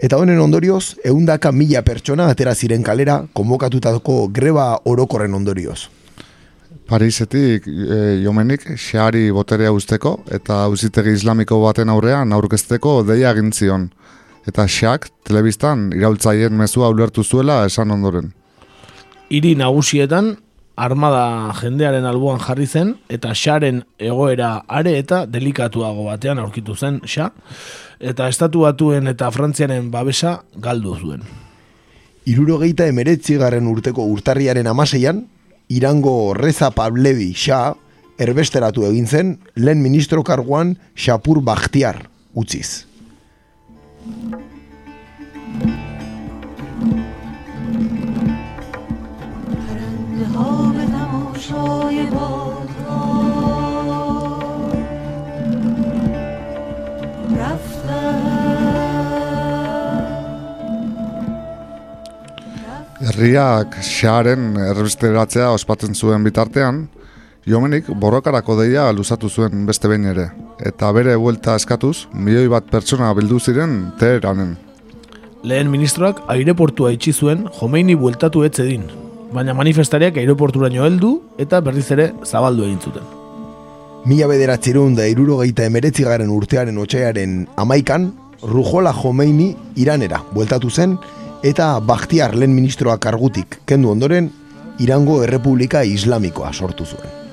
eta honen ondorioz, eundaka mila pertsona atera ziren kalera konbokatutako greba orokorren ondorioz. Parisetik e, jomenik xeari boterea usteko eta auzitegi islamiko baten aurrean aurkezteko deia egin zion. Eta xeak telebistan iraultzaien mezua ulertu zuela esan ondoren. hiri nagusietan armada jendearen alboan jarri zen eta xaren egoera are eta delikatuago batean aurkitu zen xa eta estatu batuen eta frantziaren babesa galdu zuen. Irurogeita emeretzi garren urteko urtarriaren amaseian, Irango Reza Pablevi Shah erbesteratu egin zen lehen ministro karguan Shapur Bakhtiar utziz. ها Herriak xaren erbesteratzea ospatzen zuen bitartean, Jomenik borrokarako deia luzatu zuen beste behin ere, eta bere buelta eskatuz, milioi bat pertsona bildu ziren Teheranen. Lehen ministroak aireportua itxi zuen Jomeini bueltatu etzedin, baina manifestariak aireporturaino heldu eta berriz ere zabaldu egin zuten. Mila bederatzerun da irurogeita emeretzi garen urtearen otxaiaren amaikan, Rujola Jomeini iranera bueltatu zen eta Bakhtiar lehen ministroak kargutik kendu ondoren Irango Errepublika Islamikoa sortu zuen.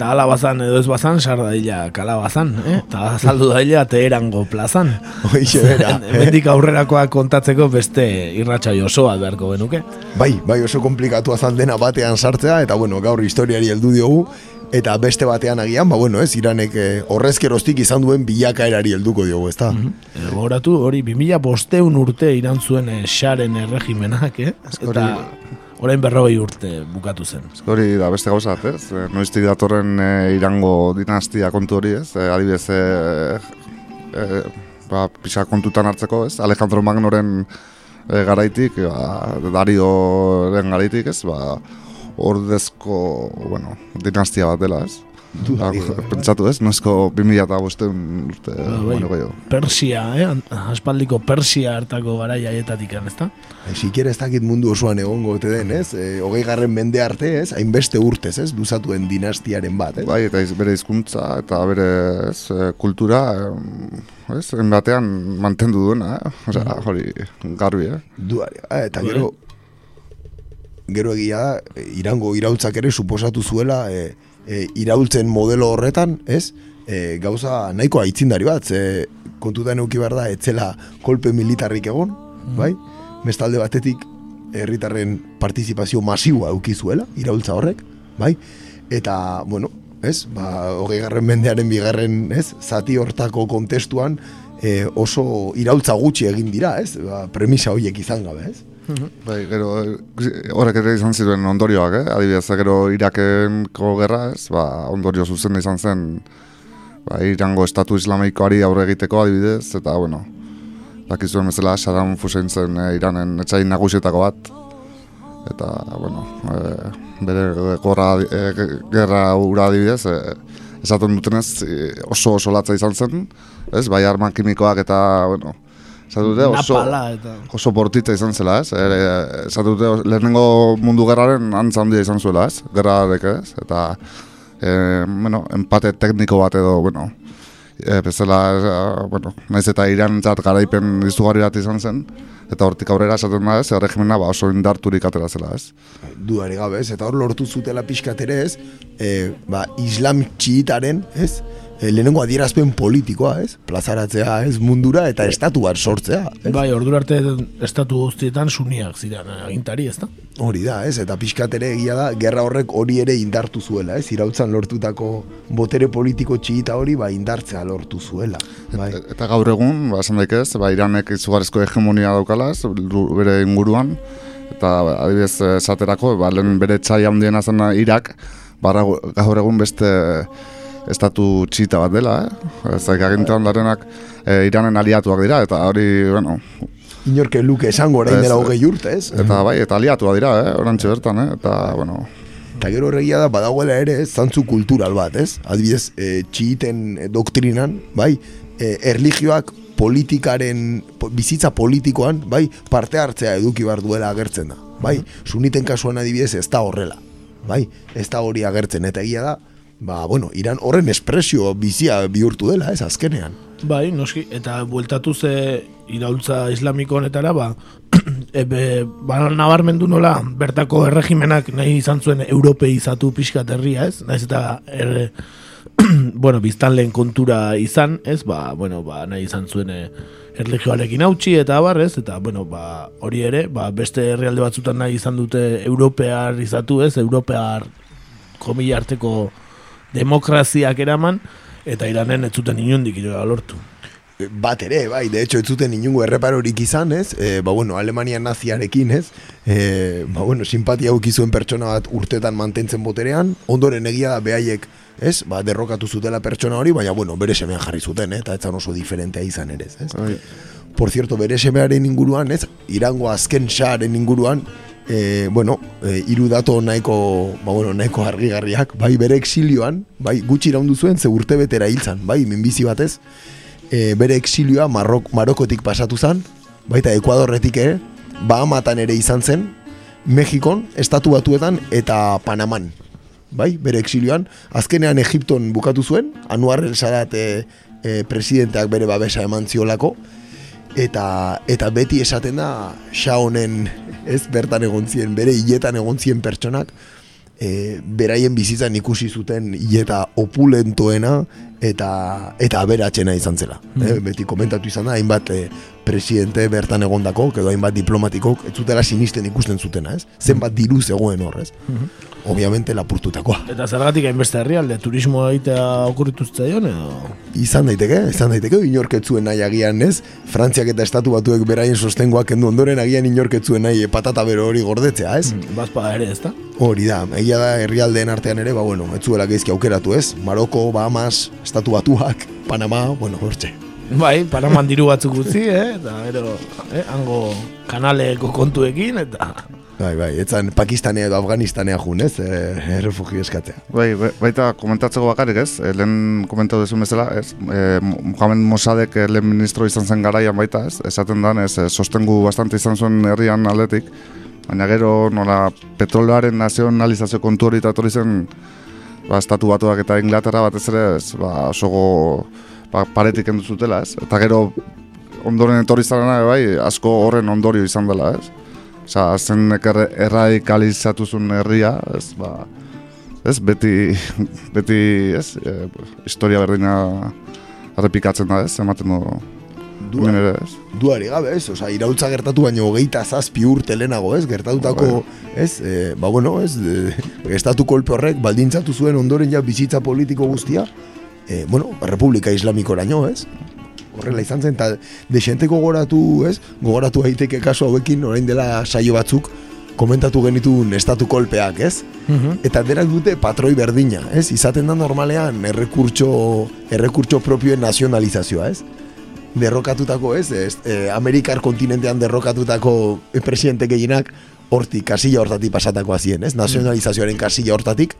Eta ala bazan edo ez bazan, sar daila kala bazan, eh? Eta azaldu daila teherango plazan. Hoixe bera, eh? Hemendik aurrerakoak kontatzeko beste irratxa osoa beharko genuke. Bai, bai oso komplikatu azan dena batean sartzea, eta bueno, gaur historiari heldu diogu, eta beste batean agian, ba bueno, ez, iranek eh, horrezkeroztik izan duen bilakaerari helduko diogu, ezta? E, Gogoratu hori 2000 bosteun urte iran zuen eh, xaren erregimenak, eh? Eta orain berrogei urte bukatu zen. Hori da beste gauza, bat, ez? Eh, Noiztik datorren eh, irango dinastia kontu hori, ez? Eh, adibidez, eh, eh, ba, pixka kontutan hartzeko, ez? Alejandro Magnoren eh, garaitik, ba, Darioren garaitik, ez? Ba, ordezko, bueno, dinastia bat dela, ez? Ba, pentsatu ez, noizko 2000 eta bosteun urte, Bai, bueno, gehiago. Persia, eh? Aspaldiko Persia hartako garaia ezta? E, Sikiera ez dakit mundu osoan egongo ote den, ez? E, hogei garren mende arte, ez? Hainbeste urtez, ez? Luzatuen dinastiaren bat, ez? Bai, eta iz- bere hizkuntza eta bere ez, eh, kultura, ez, batean mantendu duena, eh? Osea, hori garbi, eh? Duari, ah, eta gero gero egia da, irango irautzak ere suposatu zuela e, e, iraultzen modelo horretan, ez? E, gauza nahiko aitzindari bat, ze kontutan euki behar da, etzela kolpe militarrik egon, bai? Bestalde batetik, herritarren partizipazio masiboa euki zuela, iraultza horrek, bai? Eta, bueno, ez? Ba, hogei garren mendearen bigarren, ez? Zati hortako kontestuan e, oso iraultza gutxi egin dira, ez? Ba, premisa horiek izan gabe, ez? Bai, gero, eh, horrek ere izan ziren ondorioak, eh? Adibidez, gero Irakenko gerra, ez? Ba, ondorio zuzen izan zen, ba, Irango estatu islamikoari aurre egiteko adibidez, eta, bueno, dakizuen bezala Saddam Hussein zen eh, Iranen etxain nagusietako bat, eta, bueno, eh, bere gorra, eh, gerra ura adibidez, eh, esaten dutenez oso oso latza izan zen, ez? Bai arma kimikoak eta, bueno, esaten dute oso, Napala eta... oso bortitza izan zela, ez? Ere, esaten dute lehenengo mundu gerraren antza handia izan zuela, ez? Gerrarek, ez? Eta, e, bueno, empate tekniko bat edo, bueno, e, bezala, e, bueno, naiz eta irantzat garaipen izugarri bat izan zen, eta hortik aurrera esaten da, ez? Erregimena ba, oso indarturik atera zela, ez? Duari gabe, ez? Eta hor lortu zutela pixkat ere, ez? E, ba, islam txiitaren, ez? E, lehenengo adierazpen politikoa, ez? Plazaratzea, ez? Mundura eta estatu bat sortzea, ez? Bai, ordura arte estatu guztietan suniak ziren eh, agintari, ezta? Hori da, ez? Eta pixkat ere egia da, gerra horrek hori ere indartu zuela, ez? Irautzan lortutako botere politiko txiita hori, ba, indartzea lortu zuela. Bai. Eta gaur egun, ba, esan daikez, ba, Iranek izugarrizko hegemonia daukala, ez, lu- bere inguruan, eta ba, adibidez esaterako, ba, lehen bere txai handiena zen Irak, bara gaur egun beste estatu txita bat dela, eh? Zaik agintean darenak e, Iranen aliatuak dira, eta hori, bueno... Inorke luke esango orain dela hogei urte, ez? Eta bai, eta aliatua dira, eh? Orantxe bertan, eh? Eta, bueno... Eta gero horregia da, badagoela ere, ez, zantzu kultural bat, ez? Adibidez, e, txiiten e, doktrinan, bai, e, erligioak politikaren, po, bizitza politikoan, bai, parte hartzea eduki behar duela agertzen da. Bai, suniten kasuan adibidez ez da horrela. bai, ez da hori agertzen, eta egia da, ba, bueno, Iran horren espresio bizia bihurtu dela, ez, azkenean. Bai, noski, eta bueltatu ze iraultza islamiko honetara, ba, ebe, ba, nabarmendu nola, bertako erregimenak nahi izan zuen europeizatu pixkat herria, ez? Naiz eta, er, bueno, biztanleen kontura izan, ez? Ba, bueno, ba, nahi izan zuen eh, erlijioarekin hautsi eta abar? Eta, bueno, ba, hori ere, ba, beste herrialde batzutan nahi izan dute europear izatu, ez? Europear komila arteko demokraziak eraman, eta iranen ez zuten inundik inola lortu. Bat ere, bai, de hecho, ez zuten inungo erreparorik izan, ez? E, ba, bueno, Alemania naziarekin, ez? E, ba, bueno, simpatia ukizuen pertsona bat urtetan mantentzen boterean, ondoren egia da behaiek, ez? Ba, derrokatu zutela pertsona hori, baina, bueno, bere semean jarri zuten, eh? eta ez oso diferentea izan ere, ez? Por cierto, bere semearen inguruan, ez? Irango azken xaren inguruan, e, bueno, e, hiru dato nahiko, ba, bueno, nahiko argigarriak, bai, bere exilioan, bai, gutxi iraundu zuen, ze urte betera hiltzan, bai, minbizi batez, e, bere exilioa Marrok, Marokotik pasatu zen, baita Ekuadorretik ere, Bahamatan ere izan zen, Mexikon, Estatu Batuetan eta Panaman. Bai, bere exilioan, azkenean Egipton bukatu zuen, Anuar el Sadat e, e, presidenteak bere babesa eman ziolako, eta eta beti esaten da xa honen ez bertan egon zien, bere hiletan egon zien pertsonak, e, beraien bizitzan ikusi zuten hileta opulentoena eta eta aberatsena izan zela. Mm. Eh, beti komentatu izan da, hainbat e, presidente bertan egondako, edo hainbat diplomatikok, ez zutela sinisten ikusten zutena, ez? Zenbat diru zegoen horrez. Obviamente lapurtutakoa. Eta zergatik hainbeste herrialde, turismo egitea okurritu zitzaion edo? Izan daiteke, izan daiteke, inorketzuen nahi agian, ez? Frantziak eta estatu batuek beraien sostengoak kendu ondoren agian inorketzuen nahi patata bero hori gordetzea, ez? Bazpa ere, ez da? Hori da, egia da herrialdeen artean ere, ba bueno, ez zuela geizki aukeratu, ez? Maroko, Bahamas, Estatu Batuak, Panama, bueno, hortxe. Bai, Panaman diru batzuk gutzi, eh? Eta gero, eh? Hango kanaleko kontuekin, eta... Bai, bai, etzan Pakistanea edo Afganistanea jun, ez? E, refugio eskatzea. Bai, bai, baita komentatzeko bakarrik, ez? E, lehen komentatu dezu bezala, ez? E, Mohamed Mossadek lehen ministro izan zen garaian baita, ez? Esaten dan, ez? Sostengu bastante izan zuen herrian aldetik, baina gero nola petroloaren nazionalizazio kontu hori eta etorri zen ba, estatu batuak eta Inglaterra batez ere, ez? Ba, oso go, ba, paretik endu zutela, ez? Eta gero ondoren etorri zarena, bai, asko horren ondorio izan dela, ez? Osa, zenek erradikalizatu zuen herria, ez, ba, ez, beti, beti, ez, e, historia berdina errepikatzen da, ez, ematen du, Dua, hemen ere, ez. duari gabe, ez? Osa, irautza gertatu baino hogeita zazpi urte lehenago, ez? Gertatutako, ez? E, ba, bueno, ez? E, estatu kolpe horrek baldintzatu zuen ondoren ja bizitza politiko guztia, e, bueno, Republika Islamikoraino, ez? Horrela izan zen, eta desente gogoratu, ez? Gogoratu daiteke kaso hauekin, orain dela saio batzuk, komentatu genitun estatu kolpeak, ez? Eta denak dute patroi berdina, ez? Izaten da normalean errekurtso, errekurtso propioen nazionalizazioa, ez? derrokatutako, ez? ez e, Amerikar kontinentean derrokatutako presidente gehienak hortik, kasilla hortatik pasatakoa zien, ez? Nazionalizazioaren kasilla hortatik,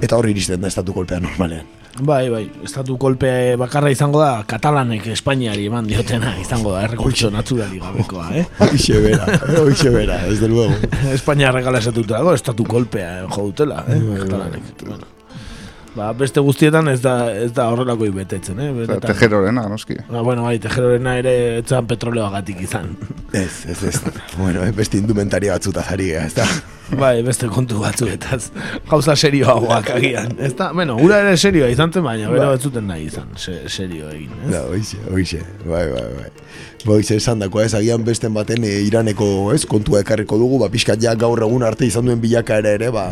eta horri iristen da estatu kolpea normalean. Bai, bai, estatu kolpe bakarra izango da Katalanek Espainiari eman diotena izango da, errekurtso naturali gabekoa, eh? Hoixe bera, eh, hoixe bera, desde luego. Espainia regala esatutu dago, estatu kolpea jo dutela, eh? Katalanek. Bueno. Ba, beste guztietan ez da, ez da horrelako betetzen, eh? Benetan. Tejerorena, noski. Ba, bueno, bai, tejerorena ere etzan petroleoagatik izan. Ez, ez, ez. bueno, eh, beste indumentaria batzuta zari, ez da. Bai, beste kontu batzuetaz. Gauza serioagoak agian. Ez da, bueno, ura ere serioa izan zen, baina, bero Bai. ez zuten nahi izan, se, serio egin, ez? Da, oixe, oixe, bai, bai, bai. Boize esan dako ez, agian besten baten e, iraneko ez, kontua ekarriko dugu, ba, pixkat ja gaur egun arte izan duen bilakaera ere, ba,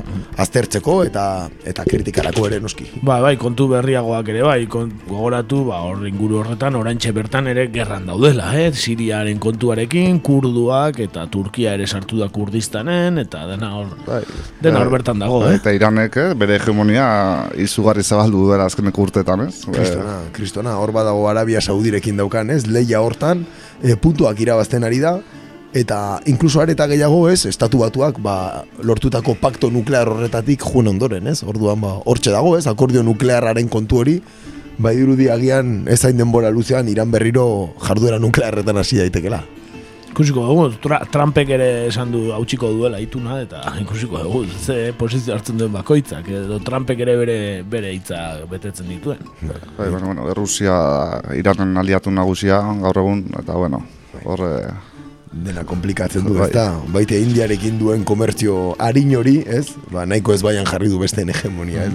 aztertzeko eta eta kritikarako ere noski. Ba, bai, kontu berriagoak ere, bai, gogoratu, ba, hor inguru horretan, oraintxe bertan ere gerran daudela, eh? Siriaren kontuarekin, kurduak, eta Turkia ere sartu da kurdistanen, eta dena hor, dena hor bertan dago, Bai, eh? Eta Iranek, eh, bere hegemonia izugarri zabaldu duela azkeneko urteetan, ez? Kristona, kristona, hor badago Arabia Saudirekin daukan, ez, leia hortan, e, puntuak irabazten ari da, eta inkluso areta gehiago ez, estatu batuak ba, lortutako pakto nuklear horretatik juen ondoren, ez? Orduan ba, hortxe dago, ez? Akordio nuklearraren kontu hori, bai dirudi agian ez hain denbora luzean Iran berriro jarduera nuklearretan hasi daitekela. Ikusiko dugu, tra, Trumpek ere esan du hautsiko duela ituna, eta ikusiko dugu, ze posizio hartzen duen bakoitzak, edo Trumpek ere bere, bere hitza betetzen dituen. Bai, bueno, bueno, Errusia Iranen aliatu nagusia gaur egun, eta bueno, horre... Dena komplikatzen du, Bai. ezta? Baite Indiarekin duen komertzio harin hori, ez? Ba, nahiko ez baian jarri du beste hegemonia, ez?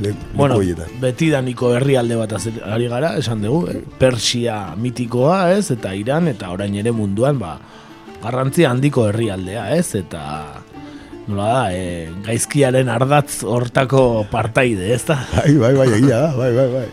Le, Bueno, leku horietan. betidaniko herrialde bat ari gara, esan dugu, eh? Persia mitikoa, ez? Eta Iran, eta orain ere munduan, ba, garrantzi handiko herrialdea, ez? Eta nola da, e, gaizkiaren ardatz hortako partaide, ez da? Bai, bai, bai, egia da, bai, bai, bai.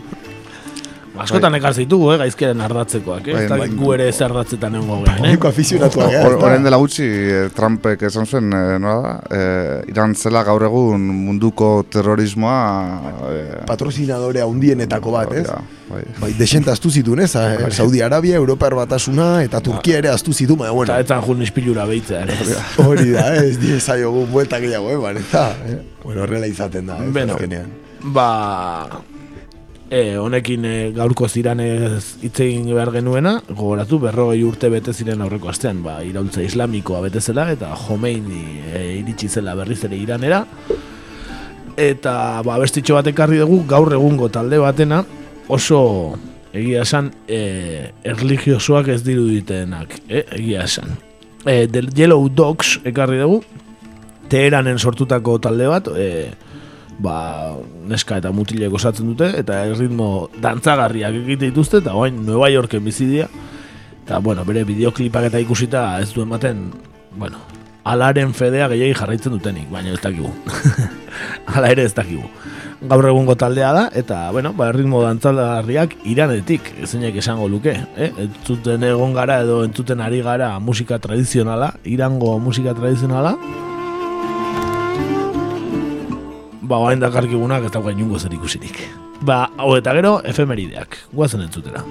Askotan ekar zitugu, eh, gaizkiaren ardatzekoak, eh? Bai, Ez da bai. gu ere ez ardatzetan egongo gehan, eh? Nahiko afizionatuak, eh? Hor- Horren dela gutxi, eh, Trumpek esan zuen, eh, nola da, eh, Iran zela gaur egun munduko terrorismoa... Eh, Patrozinadore handienetako bat, ez? bai. Bai, desenta astu zituen, ez? Eh, Saudi Arabia, Europar batasuna eta Turkia ere astu zitu, baina, bueno. Eta etzan jun ispilura behitzea, ere. Hori da, ez die zaiogun buelta gehiago, eh, eta, eh? Bueno, horrela izaten da, ez? Beno, azkenean. ba, e, honekin e, gaurko ziran ez hitz egin behar genuena, gogoratu berrogei urte bete ziren aurreko astean, ba, iraultza islamikoa bete zela, eta Jomeini e, iritsi zela berriz ere iranera, eta ba, bestitxo bat ekarri dugu gaur egungo talde batena, oso egia esan e, erligiosoak ez diruditenak, e, egia esan. E, The Yellow Dogs ekarri dugu, Teheranen sortutako talde bat, e, ba, neska eta mutilek osatzen dute, eta ritmo dantzagarriak egite dituzte, eta oain Nueva Yorken bizi dira. Eta, bueno, bere bideoklipak eta ikusita ez du ematen, bueno, alaren fedea gehiagi jarraitzen dutenik, baina ez dakigu. Ala ere ez dakigu. Gaur egungo taldea da, eta, bueno, ba, ritmo dantzagarriak iranetik, ezenek esango luke. Eh? Entzuten egon gara edo entzuten ari gara musika tradizionala, irango musika tradizionala, ba, oain dakarkigunak ez dagoen inungo zer ikusirik. Ba, hau eta gero, efemerideak. Guazen entzutera.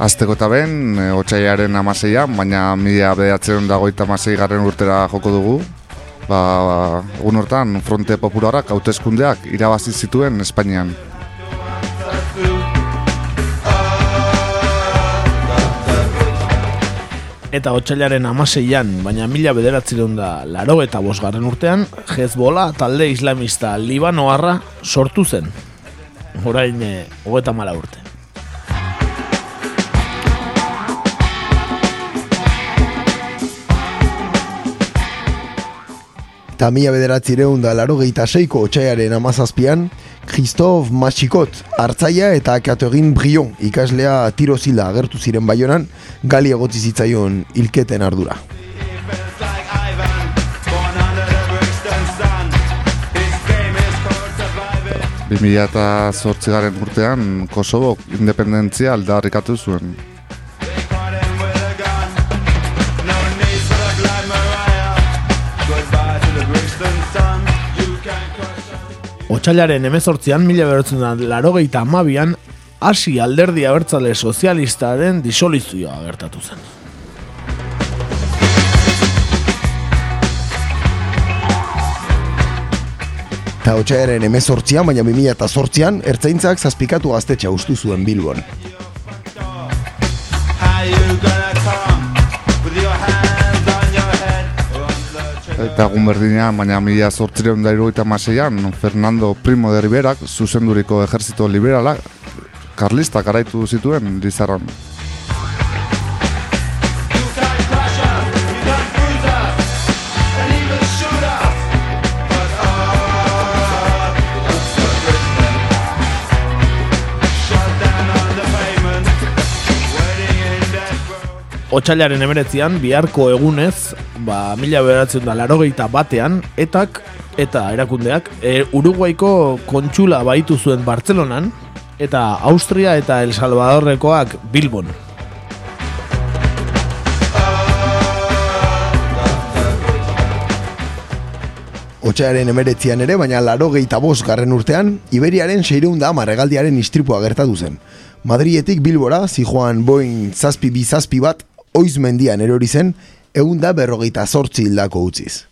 Azteko eta ben, e, otxaiaren amaseian, baina mila behatzen dagoita amasei garren urtera joko dugu. Ba, egun hortan, Fronte Popularak hauteskundeak irabazi zituen Espainian. Eta otxailaren amaseian, baina mila bederatzireun da laro eta bosgarren urtean, Hezbola talde islamista Libanoarra sortu zen. Orain, e, hogeta mala urte. Eta mila bederatzireun da laro gehieta seiko otxaiaren amazazpian, Christophe Machikot, hartzaia eta Katerin Brion ikaslea tiro zila agertu ziren baionan, gali egotzi zitzaion hilketen ardura. Bi mila eta zortzigaren urtean, Kosovo independentzia aldarrikatu zuen. Otsailaren emezortzian, mila beratzen da larogeita amabian, hasi alderdi abertzale sozialistaren disolizioa gertatu zen. Eta otxaiaren emezortzian, baina 2000 eta zortzian, ertzaintzak zazpikatu gaztetxa ustu zuen Bilbon. Eta egun berdinean, baina mila zortzireun da irugaita maseian, Fernando Primo de Riberak, zuzenduriko ejerzito liberala, karlista garaitu zituen Lizarran. Otsailaren emeretzian, biharko egunez, ba, mila beratzen da larogeita batean, etak eta erakundeak, e, Uruguaiko kontxula baitu zuen Bartzelonan, eta Austria eta El Salvadorrekoak Bilbon. Otxaiaren emeretzian ere, baina laro gehieta garren urtean, Iberiaren seireun da marregaldiaren istripua gertatu zen. Madrietik Bilbora, zijoan Boeing zazpi bi zazpi bat, oiz mendian erori zen, egun da berrogeita zortzi hildako utziz.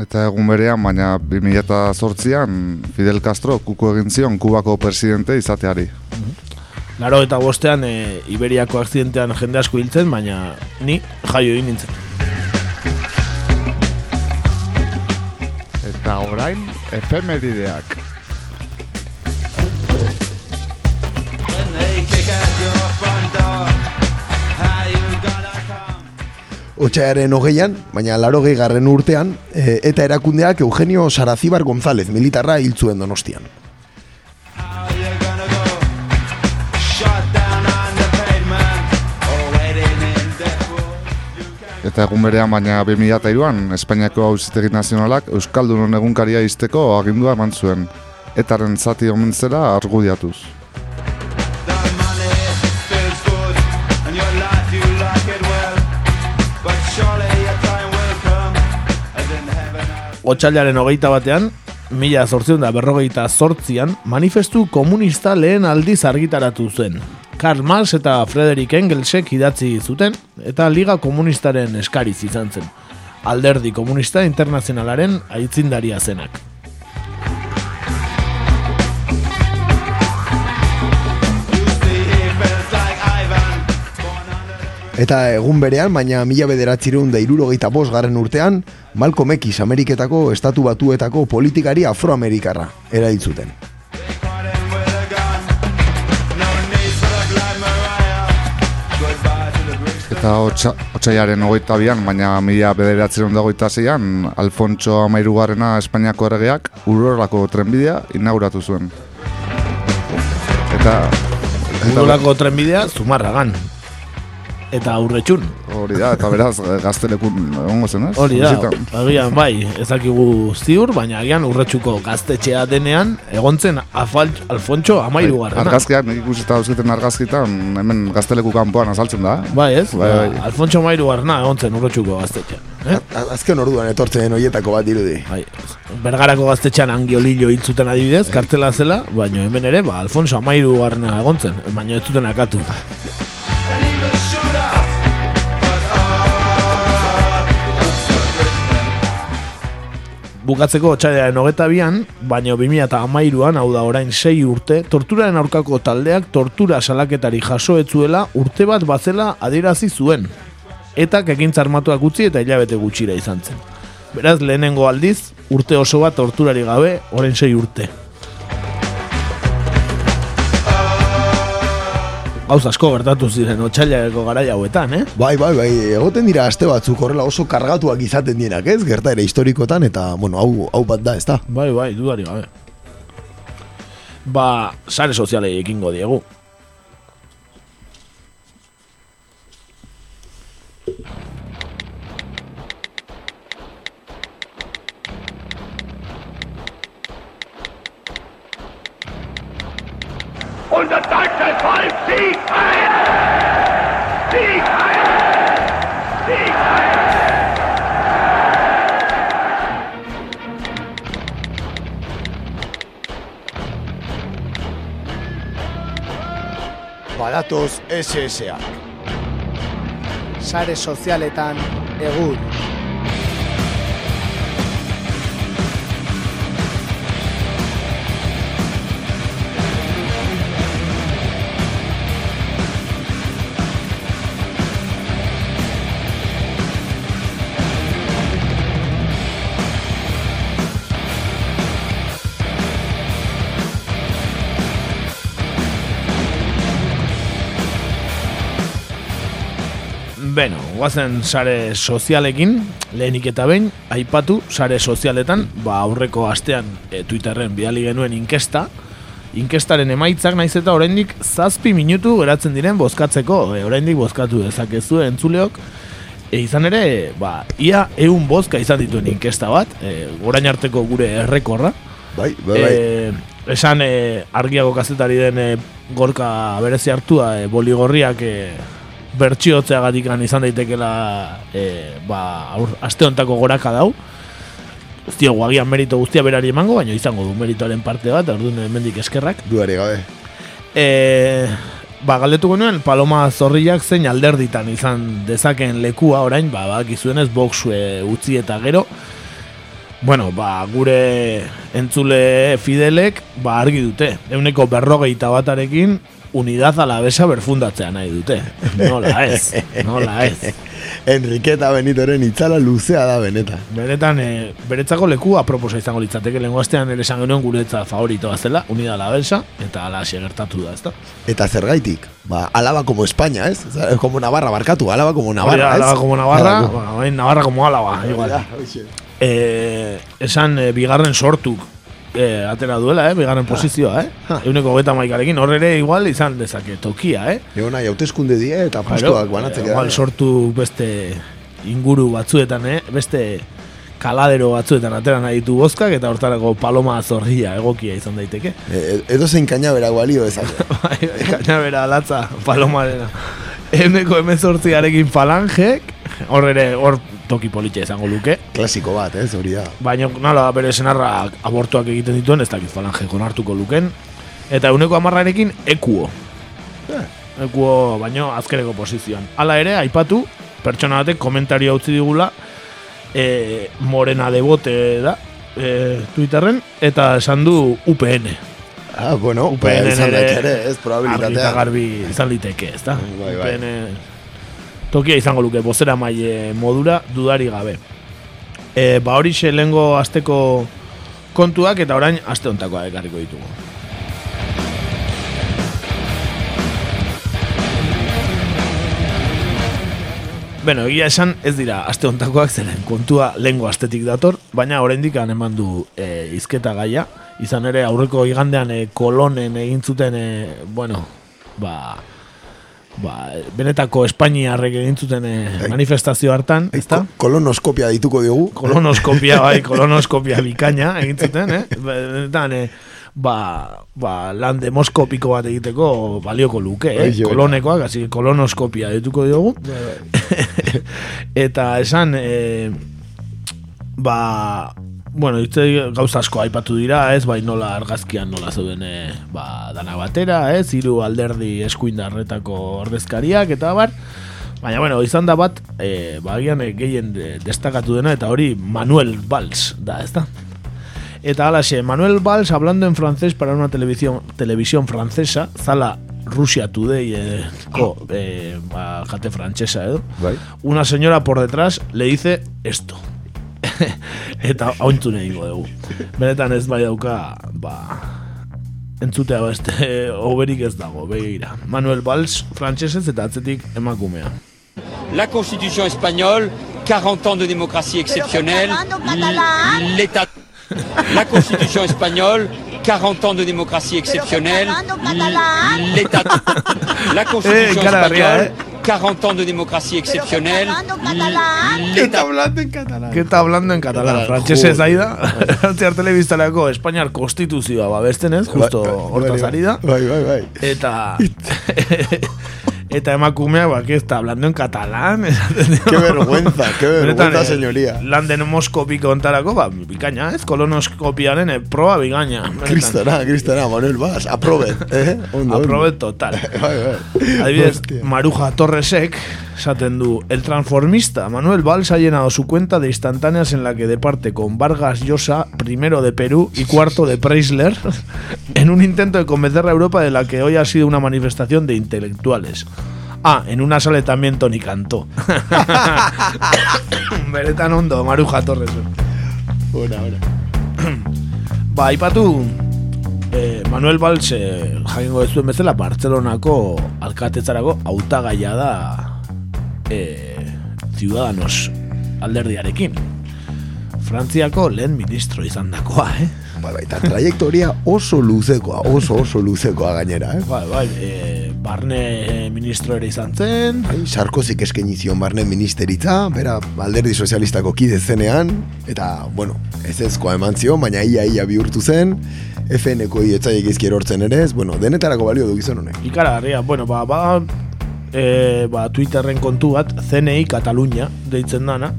Eta egun berean, baina 2008an Fidel Castro kuku egin zion Kubako presidente izateari. Laro eta bostean, e, Iberiako akzidentean jende asko hiltzen, baina ni jaio egin nintzen. Eta orain, efemerideak. When they kick at your front door, Otxaiaren hogeian, baina laro garren urtean, e, eta erakundeak Eugenio Sarazibar González militarra hil zuen donostian. Eta egun berean, baina 2002an, Espainiako Auzitegi Nazionalak Euskaldunon egunkaria izteko agindua eman zuen. Etaren zati omentzera argudiatuz. Otsailaren hogeita batean, mila zortzion da berrogeita zortzian, manifestu komunista lehen aldiz argitaratu zen. Karl Marx eta Frederick Engelsek idatzi zuten, eta Liga Komunistaren eskariz izan zen. Alderdi Komunista Internazionalaren aitzindaria zenak. Eta egun berean, baina mila bederatzireun da irurogeita garren urtean, Malcolm X Ameriketako estatu batuetako politikari afroamerikarra erail zuten. Eta otsa, otsaiaren hogeita bian, baina mila bederatzen dagoita zeian, Alfonso Amairugarrena Espainiako erregeak urorako trenbidea inauguratu zuen. Eta... Udolako trenbidea, Zumarragan. Eta aurretxun. Hori da, eta beraz, eh, gaztelekun egongo zen, ez? Hori da, agian bai, ezakigu ziur, baina agian urretxuko gaztetxea denean, egontzen Afal, Alfontxo amairu garrana. Argazkiak, nik ikusita dauzkiten argazkitan, hemen gazteleku kanpoan azaltzen da. Bai, ez? Bai, bai. Ba, Alfontxo amairu garrana egontzen urretxuko gaztetxean. Eh? Azken orduan etortzen hoietako bat dirudi. Bai. Bergarako gaztetxean angiolillo hil zuten adibidez, kartela zela, baina hemen ere, ba, Alfonso amairu garrana egontzen, baina ez zuten akatu. Bukatzeko otxailearen hogeta bian, baina 2008an, hau da orain sei urte, torturaren aurkako taldeak tortura salaketari jaso etzuela urte bat bazela adierazi zuen. Eta ekintza armatuak utzi eta hilabete gutxira izan zen. Beraz, lehenengo aldiz, urte oso bat torturari gabe, orain sei urte. Gauz asko gertatu ziren otxailako garai hauetan, eh? Bai, bai, bai, egoten dira aste batzuk horrela oso kargatuak izaten dienak, ez? Gerta ere historikotan eta, bueno, hau, hau bat da, ez da? Bai, bai, dudari gabe. Ba, sare sozialei ekingo diegu. Badatoz SSA. Sare sozialetan egur. Guazen sare sozialekin, lehenik eta behin, aipatu sare sozialetan, ba aurreko astean e, Twitterren bidali genuen inkesta, inkestaren emaitzak naiz eta oraindik zazpi minutu geratzen diren bozkatzeko, e, oraindik bozkatu dezakezu entzuleok, e, izan ere, ba, ia eun bozka izan dituen inkesta bat, e, orain arteko gure errekorra, Bai, bai, bai. E, esan e, argiago kazetari den e, gorka berezi hartua e, boligorriak e, bertsiotzeagatik izan daitekela e, ba, aur, aste hontako goraka dau Guztio, guagian merito guztia berari emango, baina izango du meritoaren parte bat, orduan hemendik eskerrak. Duari gabe. E, ba, galdetuko nuen, Paloma Zorriak zein alderditan izan dezakeen lekua orain, ba, bakizuenez, boxue utzi eta gero, Bueno, ba, gure entzule fidelek ba, argi dute. Euneko berrogeita batarekin unidad alabesa berfundatzea nahi dute. Nola ez, nola ez. Enriqueta Benitoren itzala luzea da benetan. Benetan, e, beretzako leku aproposa izango litzateke lengo astean ere esan genuen guretza favoritoa zela, unidad alabesa, eta ala gertatu da, ezta? Eta zergaitik? Ba, alaba como España, ez? Como Navarra, barkatu, alaba como Navarra, ez? Alaba como Navarra, Alaba ba, orain Navarra como Alaba, igual. Eh, esan eh, bigarren sortuk eh, atera duela, eh, bigarren posizioa, eh? Euneko geta maikarekin, hor ere igual izan dezake tokia, eh? Egon nahi, hauteskunde die eta postuak banatzek igual sortu beste inguru batzuetan, eh? Beste kaladero batzuetan atera nahi ditu bozkak eta hortarako paloma zorria egokia izan daiteke. E, edo zein kainabera balio ezak. bai, kainabera latza palomarena. Euneko emezortziarekin falangek, hor ere, hor toki politxe izango luke. Klasiko bat, ez, hori da. Baina, nola, bere senarrak abortuak egiten dituen, ez dakit falange konartuko luken. Eta euneko amarrarekin ekuo. Ekuo, baino azkereko posizioan. Hala ere, aipatu, pertsona batek komentario utzi digula, e, morena debote da, e, Twitterren, eta esan du UPN. Ah, bueno, UPN izan ere ez, probabilitatea. argi eta garbi izan liteke, ez da? Bai, bai. UPN tokia izango luke, bozera maile modura dudari gabe. E, ba hori lehengo asteko kontuak eta orain aste hontakoa ekarriko ditugu. Beno, egia esan ez dira aste hontakoak zeren kontua lengo astetik dator, baina oraindik eman du e, izketa gaia. Izan ere aurreko igandean e, kolonen egin zuten, e, bueno, ba, ba, benetako Espainiarrek egin zuten eh, manifestazio hartan, ezta? Kolonoskopia dituko diogu. Kolonoskopia, bai, kolonoskopia bikaina egin zuten, eh? Benetan, eh, ba, ba, lan demoskopiko bat egiteko balioko luke, eh? Bai, bai. Kolonekoak, hasi kolonoskopia dituko diogu. Eta esan, eh, ba, bueno, itze gauza asko aipatu dira, ez, bai nola argazkian nola zeuden eh, ba, dana batera, ez, hiru alderdi eskuindarretako ordezkariak, eta bar, Baina, bueno, izan da bat, e, ba, agian, eh, gehien eh, destakatu dena, eta hori Manuel Valls da, ez da? Eta alaxe, Manuel Valls hablando en francés para una televisión, televisión francesa, zala Rusia Today eh, ko, eh, ba, jate frantsesa edo. Bai. Una señora por detrás le dice esto. eta hauntu nahi dugu. Benetan ez bai dauka, ba, entzutea beste oberik ez dago, begira. Manuel Valls frantsesez eta atzetik emakumea. La Constitution espagnole, 40 ans de démocratie exceptionnelle, l'État... La Constitution espagnole, 40 ans de démocratie exceptionnelle, l'État... La Constitution Eh, arriba, espagnole, 40 ans de démocratie exceptionnelle, l- l'État... hablando en catalán? ¿Qué está hablando en catalán? Frantsesez ari da. Frantziar telebistarako Espainiar konstituzioa babestenez, justo hortaz ari da. Bai, bai, bai. Eta eta emakumeak ba, que está hablando en catalán. Qué vergüenza, qué vergüenza, señoría. Lan demoskopiko ontarako, ba, bikaina, ez? Kolonoskopiaren eh, proba bikaina. Benetan. Kristana, kristana, Manuel Vaz, aprobet, eh? Ondo. Aprobet total. Bai, bai. Adibidez. Maruja Torresek esaten du, el transformista Manuel Valls ha llenado su cuenta de instantáneas en la que departe con Vargas Llosa, primero de Perú y cuarto de Preisler, en un intento de convencer a Europa de la que hoy ha sido una manifestación de intelectuales. Ah, en una sale también Tony Cantó. Beretan ondo, Maruja Torres. Buena, buena. Ba, aipatu eh, Manuel Valls eh, jakingo ez bezala Bartzelonako alkatetzarako hautagaia da eh, Ciudadanos alderdiarekin Frantziako lehen ministro izan dakoa, eh? Bai, bai, eta trayektoria oso luzekoa, oso oso luzekoa gainera, eh? Bai, bai, eh, barne ministro ere izan zen Bai, Sarkozik eskaini zion barne ministeritza, bera alderdi sozialistako kide zenean, eta, bueno, ez ezkoa eman zion, baina ia ia bihurtu zen, FN-ko ietzaiek izki erortzen ere ez, bueno, denetarako balio du gizon honek. Ikaragarria, bueno, ba, ba, e, ba Twitterren kontu bat, CNI Katalunia deitzen dana,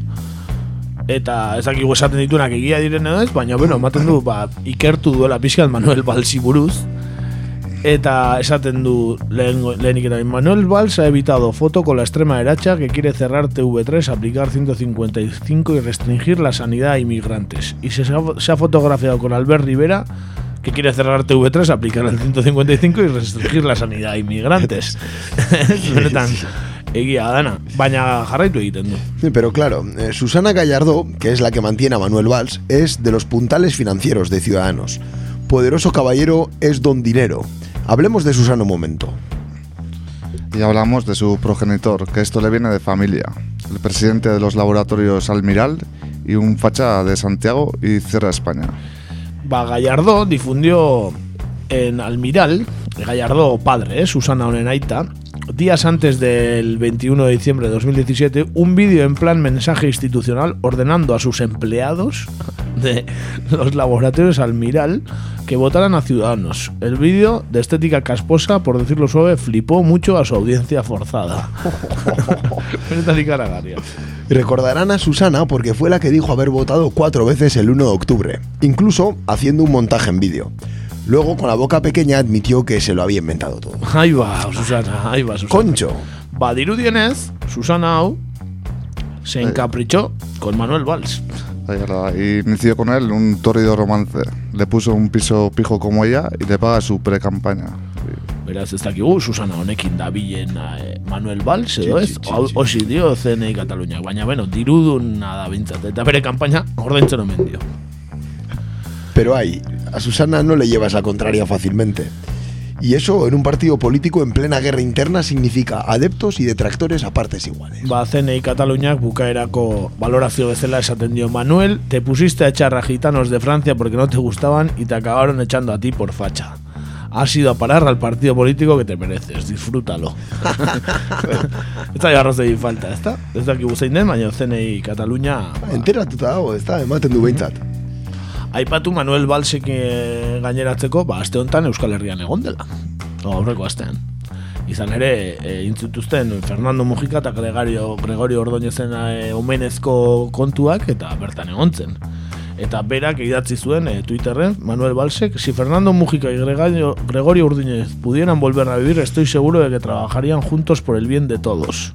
eta ezakigu esaten ditunak egia diren edo ez, baina, bueno, ematen du, ba, ikertu duela pixkat Manuel Balsi buruz, eta esaten du lehen, lehenik eta Manuel Valls ha evitado foto con la extrema derecha que quiere cerrar TV3, aplicar 155 y restringir la sanidad a inmigrantes. Y se, se ha fotografiado con Albert Rivera que quiere cerrar TV3, aplicar el 155 y restringir la sanidad a inmigrantes. Benetan, egia dana, baina jarraitu egiten du. Sí, Pero claro, eh, Susana Gallardo, que es la que mantiene a Manuel Valls, es de los puntales financieros de Ciudadanos. Poderoso caballero es don dinero. Hablemos de Susana un momento. Y hablamos de su progenitor, que esto le viene de familia. El presidente de los laboratorios Almiral y un facha de Santiago y Cierra España. Ba, Gallardo difundió en Almiral, Gallardo padre, ¿eh? Susana Onenaita, días antes del 21 de diciembre de 2017, un vídeo en plan mensaje institucional ordenando a sus empleados de los laboratorios Almiral que votaran a Ciudadanos. El vídeo, de estética casposa, por decirlo suave, flipó mucho a su audiencia forzada. Recordarán a Susana porque fue la que dijo haber votado cuatro veces el 1 de octubre, incluso haciendo un montaje en vídeo. Luego, con la boca pequeña, admitió que se lo había inventado todo. Ahí va, Susana, ahí va, Susana. Concho. Ba, dirudienez, Susana hau se encaprichó con Manuel Valls. Ahí era, y inició con él un torrido romance. Le puso un piso pijo como ella y le paga su pre-campaña. Beraz, ez dakigu, Susana honekin dabilen eh, Manuel Valls, edo ez? Hosi dio CNI Katalunia, baina, bueno, diruduna da bintzat, eta bere kanpaina ordaintzen omen dio. Pero ahí, a Susana no le llevas la contraria fácilmente. Y eso en un partido político en plena guerra interna significa adeptos y detractores a partes iguales. Ba, CNI Kataluniak bukaerako valorazio bezala esaten dio Manuel, te pusiste a echar a gitanos de Francia porque no te gustaban y te acabaron echando a ti por facha. has ido a parar al partido político que te mereces, disfrútalo. ez da garrazei falta, ez da? Ez dakigu zein den, baina zenei Katalunia... Enteratuta dago, ez da, ematen du behintzat. Aipatu Manuel Balsek eh, gaineratzeko, ba, aste honetan Euskal Herrian egon dela. O, aurreko astean. Izan ere, e, intzutuzten Fernando Mujica eta Gregorio, Gregorio Ordoñezen e, omenezko kontuak eta bertan egon zen. Eta berak idatzi zuen e, Twitterren, Manuel Balsek, si Fernando Mujica y Gregorio, Gregorio Ordóñez pudieran volver a vivir, estoy seguro de que trabajarían juntos por el bien de todos.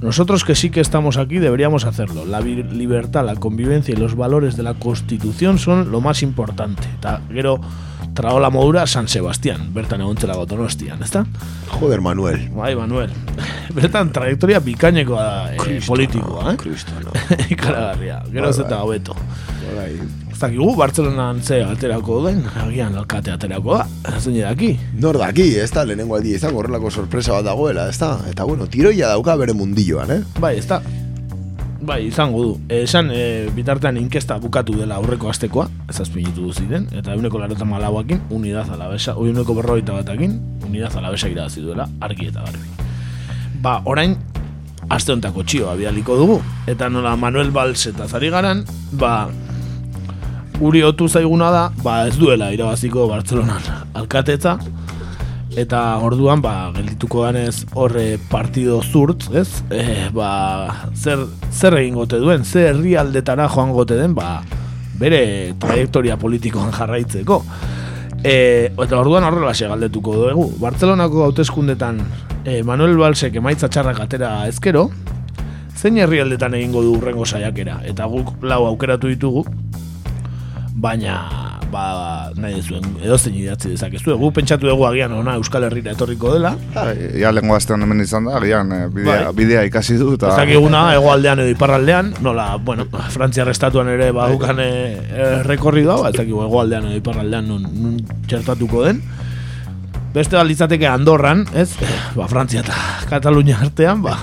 Nosotros que sí que estamos aquí deberíamos hacerlo. La libertad, la convivencia y los valores de la Constitución son lo más importante. Eta gero traola modura San Sebastián, bertan egontzela gotonostian, ezta? Joder, Manuel. Bai, Manuel. Bertan trajektoria bikainekoa da eh, politikoa, eh? Kristona. Ikaragarria. Gero ez Bai, eta bai. Ez dakigu, Bartzelonan ze aterako den, agian alkate aterako da, zein daki. Nor daki, ez da, lehenengo aldi izango horrelako sorpresa bat dagoela, ez da? Eta bueno, tiroia dauka bere mundilloan, eh? Bai, ez da. Bai, izango du. Esan, e, bitartean inkesta bukatu dela aurreko astekoa, ez azpinitu ziren, eta euneko lareta malauakin, unidad alabesa, euneko berrogeita batakin, unidad alabesa irabazi duela, argi eta garbi. Ba, orain, aste hontako txioa bidaliko dugu, eta nola Manuel Valls eta zari garan, ba, guri otu zaiguna da, ba, ez duela irabaziko Bartzelonan alkatetza, eta orduan ba geldituko ganez horre partido zurt, ez? E, ba, zer, zer egin gote duen, zer herrialdetara joan gote den, ba, bere trajektoria politikoan jarraitzeko. E, eta orduan horrela galdetuko dugu. Bartzelonako hauteskundetan e, Manuel Balsek emaitza txarrak atera ezkero, zein herrialdetan egingo du urrengo saiakera? Eta guk lau aukeratu ditugu, baina ba, nahi zuen edo zein idatzi dezakezu. Gu pentsatu dugu agian ona Euskal Herrira etorriko dela. Ja, lengo astean hemen izan da, agian eh, bidea, Bai. bidea ikasi du. Eta... Ez dakiguna, hegoaldean edo iparraldean, nola, bueno, Frantziar estatuan ere badukan e, rekorridoa, ba, ez dakigu hegoaldean edo iparraldean nun, nun txertatuko den. Beste balitzateke Andorran, ez? Ba, Frantzia eta Katalunia artean, ba...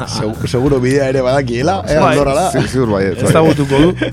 Seguro, bidea ere badakiela, eh, Bai. Andorrara. Sí, ziur bai, ez bai. ezagutuko du.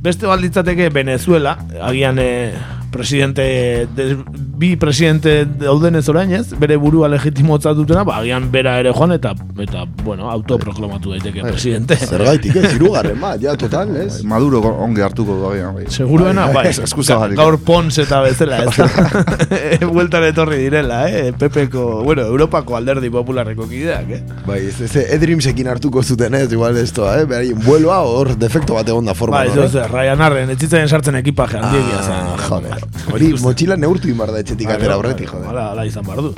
Beste balditzateke Venezuela, agian eh, presidente, de, bi presidente daudenez orain ez, bere burua legitimotza dutena, ba, agian bera ere joan eta, eta bueno, autoproklamatu daiteke presidente. Zergaitik, ez, irugarren bat, ja, total, ez? Maduro go- ongi hartuko du agian. Bai. Seguruena, bai, Eskuzagatik. gaur Pons eta bezala, ez da. Bueltan etorri direla, eh? Pepeko, bueno, Europako alderdi popularreko kideak, eh? Bai, ez, ez, Edrimsekin hartuko zuten, ez, igual estoa, eh? Beraien vueloa hor defekto bat egon da forma. Bai, ez, ez, Ryanairren, etzitzen sartzen ekipaje handiegia. Ah, joder. Hori, motxila neurtu inbar da etxetik atera aurretik, joder. Hala, hala izan behar du.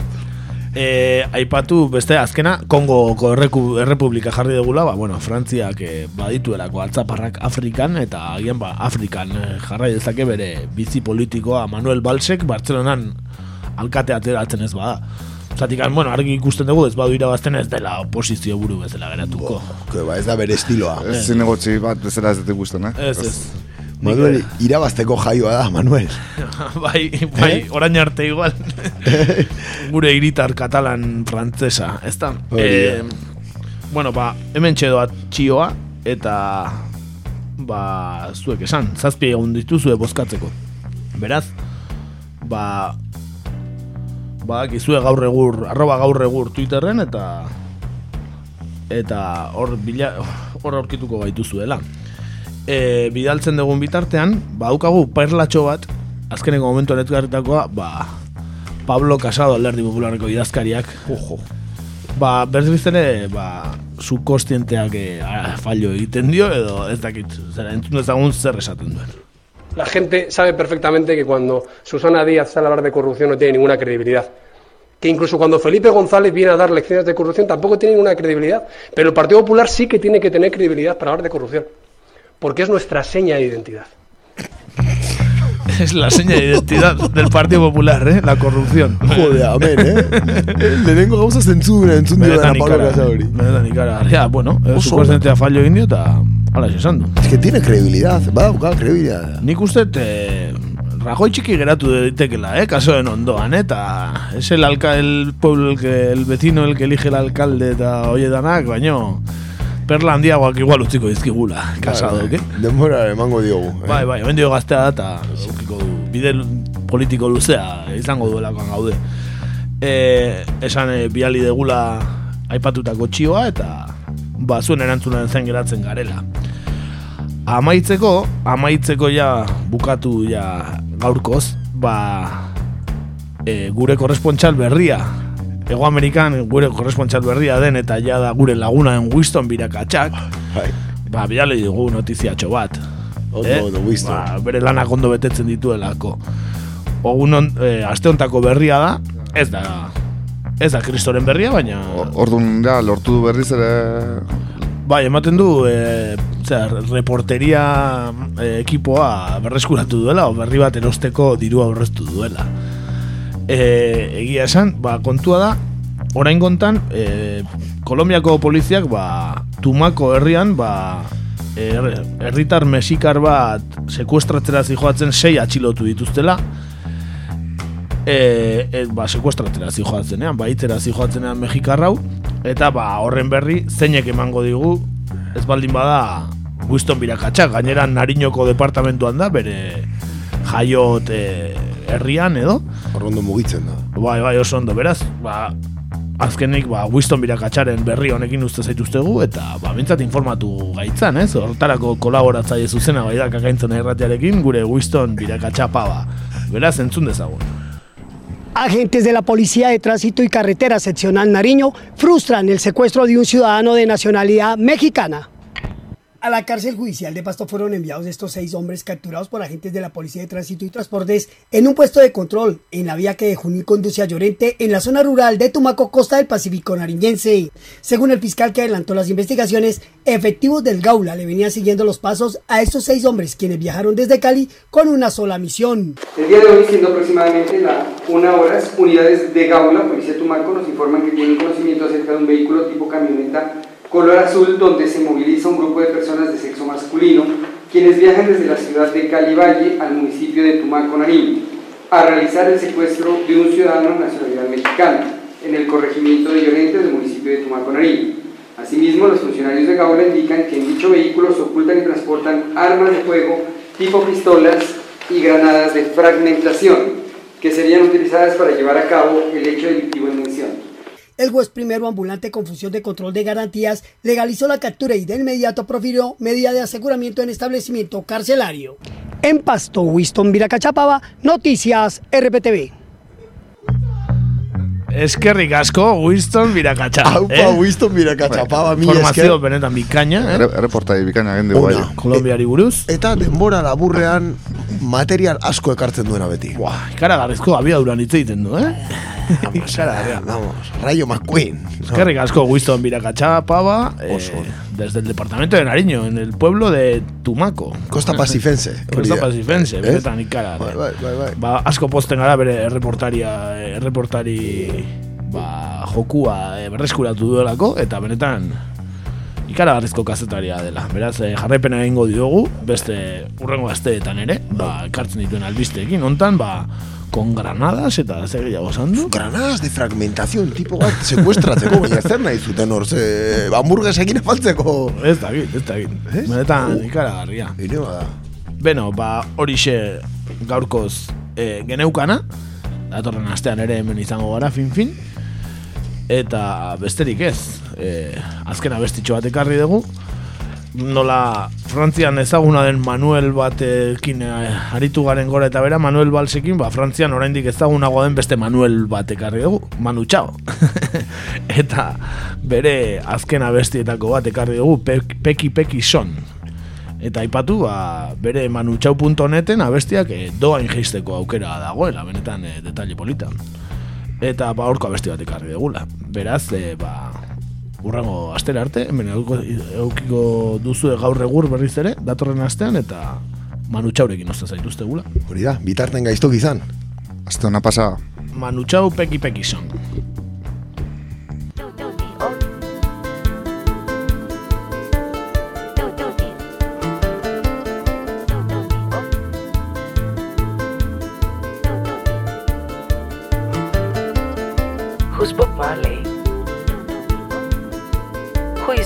E, aipatu beste azkena Kongoko erreku, errepublika jarri dugula, ba, bueno, Frantziak e, badituelako altzaparrak Afrikan eta agian ba, Afrikan e, jarrai dezake bere bizi politikoa Manuel Balsek Bartzelonan alkate ateratzen ez bada. Zatik, bueno, argi ikusten dugu ez badu irabazten ez dela oposizio buru bezala geratuko. Que, ba, ez da bere estiloa. Ez zinegotzi bat bezala ez dut ikusten, eh? Ez, ez. Manuel, irabazteko jaioa da, Manuel. bai, bai, orain arte igual. Gure iritar katalan frantzesa, ez da? Eh, bueno, ba, hemen txedoa txioa, eta ba, zuek esan, zazpi egun dituzue bozkatzeko. Beraz, ba, ba, gizue gaur egur, arroba gaur egur Twitterren, eta eta hor bila, hor aurkituko gaituzuela e, bidaltzen dugun bitartean, badaukagu perlatxo bat, azkeneko momentu honetgarritakoa, ba, Pablo Casado alderdi popularreko idazkariak, ojo, ba, berriz ere, ba, subkostienteak e, fallo egiten dio, edo ez dakit, zera, entzun dezagun zer esaten duen. La gente sabe perfectamente que cuando Susana Díaz sale a hablar de corrupción no tiene ninguna credibilidad. Que incluso cuando Felipe González viene a dar lecciones de corrupción tampoco tiene ninguna credibilidad. Pero el Partido Popular sí que tiene que tener credibilidad para hablar de corrupción. Porque es nuestra seña de identidad. Es la seña de identidad del Partido Popular, ¿eh? La corrupción. Jode, amén, eh? Lehenengo gauza zentzura entzun dio dena Benetan Pablo ikara, Casabori. benetan ikara. bueno, eh, Oso subkostientea fallo egin dio eta hala esan du. Es que tiene credibilidad, badauka credibilidad. Nik uste eh, Rajoy txiki geratu daitekela, eh, kasoen ondoan, eh, eta es el, alca el pueblo, el, que, el vecino el que elige el alcalde eta oie danak, baino perla handiagoak igual utziko dizkigula, kasado, Bai, eh? bai. Denbora emango diogu. eh? Bai, bai, hemen dio gaztea da eta ukiko du. Bide politiko luzea izango duelakoan gaude. E, esan e, biali degula aipatutako txioa eta ba, zuen erantzunan zen geratzen garela. Amaitzeko, amaitzeko ja bukatu ja gaurkoz, ba, e, gure korrespontxal berria, Ego Amerikan gure korrespontxal berria den eta ja da gure lagunaen Winston birakatxak, ba, biale dugu notiziatxo bat. Ondo, ondo, Winston. Ba, bere lanak ondo betetzen dituelako. Ogun on, e, aste hontako berria da, ez da, ez da kristoren berria, baina... Orduan, ja, lortu du berriz ere... Bai, ematen du, e, zer, reporteria e, ekipoa berreskuratu duela, o berri bat erosteko dirua aurreztu duela. E, egia esan, ba, kontua da, orain kontan, e, Kolombiako poliziak, ba, Tumako herrian, ba, er- herritar mexikar bat sekuestratzera zijoatzen sei atxilotu dituztela, e, e, ba, sekuestratzera zijoatzenean, ba, itera zijoatzenean mexikarrau, eta ba, horren berri zeinek emango digu, ez baldin bada Winston birakatxak, gainera Nariñoko departamentuan da, bere jaiot e, herrian edo. Horrondo mugitzen da. Bai, bai, oso ondo, beraz, ba, azkenik, ba, Winston birakatxaren berri honekin uste zaituztegu, eta, ba, bintzat informatu gaitzan, ez? Hortarako kolaboratzaile zuzena bai da kakaintzen erratiarekin, gure Winston birakatxapa, ba. Beraz, entzun dezagun. Agentes de la Policía de Tránsito y Carretera Seccional Nariño frustran el secuestro de un ciudadano de nacionalidad mexicana. A la cárcel judicial de Pasto fueron enviados estos seis hombres capturados por agentes de la Policía de Tránsito y Transportes en un puesto de control en la vía que de Junín conduce a Llorente en la zona rural de Tumaco, costa del Pacífico nariñense. Según el fiscal que adelantó las investigaciones, efectivos del Gaula le venían siguiendo los pasos a estos seis hombres quienes viajaron desde Cali con una sola misión. El día de hoy, siendo aproximadamente la una hora, unidades de Gaula, Policía Tumaco, nos informan que tienen conocimiento acerca de un vehículo tipo camioneta color azul donde se moviliza un grupo de personas de sexo masculino quienes viajan desde la ciudad de Cali Valle al municipio de Tumaco, Nariño, a realizar el secuestro de un ciudadano nacionalidad mexicana en el corregimiento de Llorente del municipio de Tumaco, Nariño. Asimismo, los funcionarios de Gaula indican que en dicho vehículo se ocultan y transportan armas de fuego tipo pistolas y granadas de fragmentación que serían utilizadas para llevar a cabo el hecho delictivo en mención. El juez primero ambulante con función de control de garantías legalizó la captura y de inmediato profirió medida de aseguramiento en establecimiento carcelario. En Pasto, Winston Viracachapaba, Noticias RPTV. Eskerrik asko, Winston birakatxa. Aupa, Winston birakatxapaba, mila Formazio esker. benetan bikaina, eh? Erreportai bikaina gen dugu. Ona. Kolombiari buruz. Eta denbora laburrean material asko ekartzen duena beti. Buah, ikaragarrizko abiaduran hitz egiten du, eh? Ikaragarria, vamos, Rayo McQueen. Eskerrik asko, Winston birakatxa, pava, eh, desde el departamento de Nariño, en el pueblo de Tumaco. Costa Pacifense. Costa. Pacifense, Eh? benetan ikaragarria. Bai, bai, bai, bai. Ba, asko posten gara bere erreportaria, eh, erreportari ba, jokua eh, berreskuratu duelako, eta benetan ikaragarrizko kazetaria dela. Beraz, eh, jarraipena egingo diogu, beste urrengo asteetan ere, ba, ekartzen dituen albisteekin, hontan, ba, con granadas eta zer gehiago zandu. Granadas de fragmentación, tipo bat, sekuestratzeko, baina zer nahi zuten hor, ze, hamburguesekin afaltzeko. Ez da git, ez da git. Benetan ikaragarria. Ine bada. Beno, ba, horixe gaurkoz e, geneukana, datorren astean ere hemen izango gara, fin-fin, eta besterik ez, e, azken abestitxo bat ekarri dugu, nola Frantzian ezaguna den Manuel batekin eh, aritu garen gora eta bera, Manuel Balsekin, ba, Frantzian oraindik ezagunago den beste Manuel bat ekarri dugu, Manu Chao. eta bere azken abestietako bat ekarri dugu, Pe- Peki Peki Son. Eta aipatu, ba, bere manutxau.neten abestiak eh, doain jeisteko aukera dagoela, benetan eh, detalle politan. Eta ba, aurko abesti bat ekarri dugula. Beraz, eh, ba, urrango astera arte, hemen eukiko, duzu gaur egur berriz ere, datorren astean, eta manutxaurekin osta zaituzte gula. Hori da, bitarten gaiztok izan. Aste hona pasa. Manutxau peki peki son. Who's Bob Marley?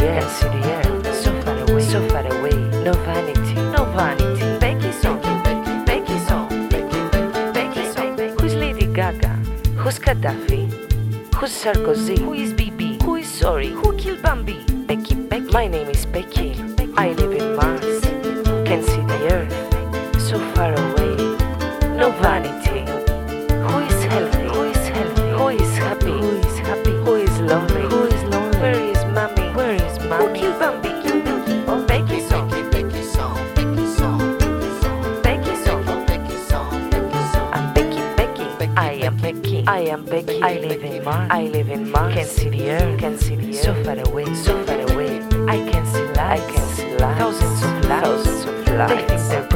So far away, so far away. No vanity, no vanity. Becky Song, Becky Song, Becky Song. Who's Lady Gaga? Who's Gaddafi? Who's Sarkozy? Who is BB? Who is sorry? Who killed Bambi? Becky, Becky. My name I live in Mars. Can see the earth. Can see the earth. So far away. So far away. I can see lights. I can see lights. Thousands of lights. Thousands of lights. They think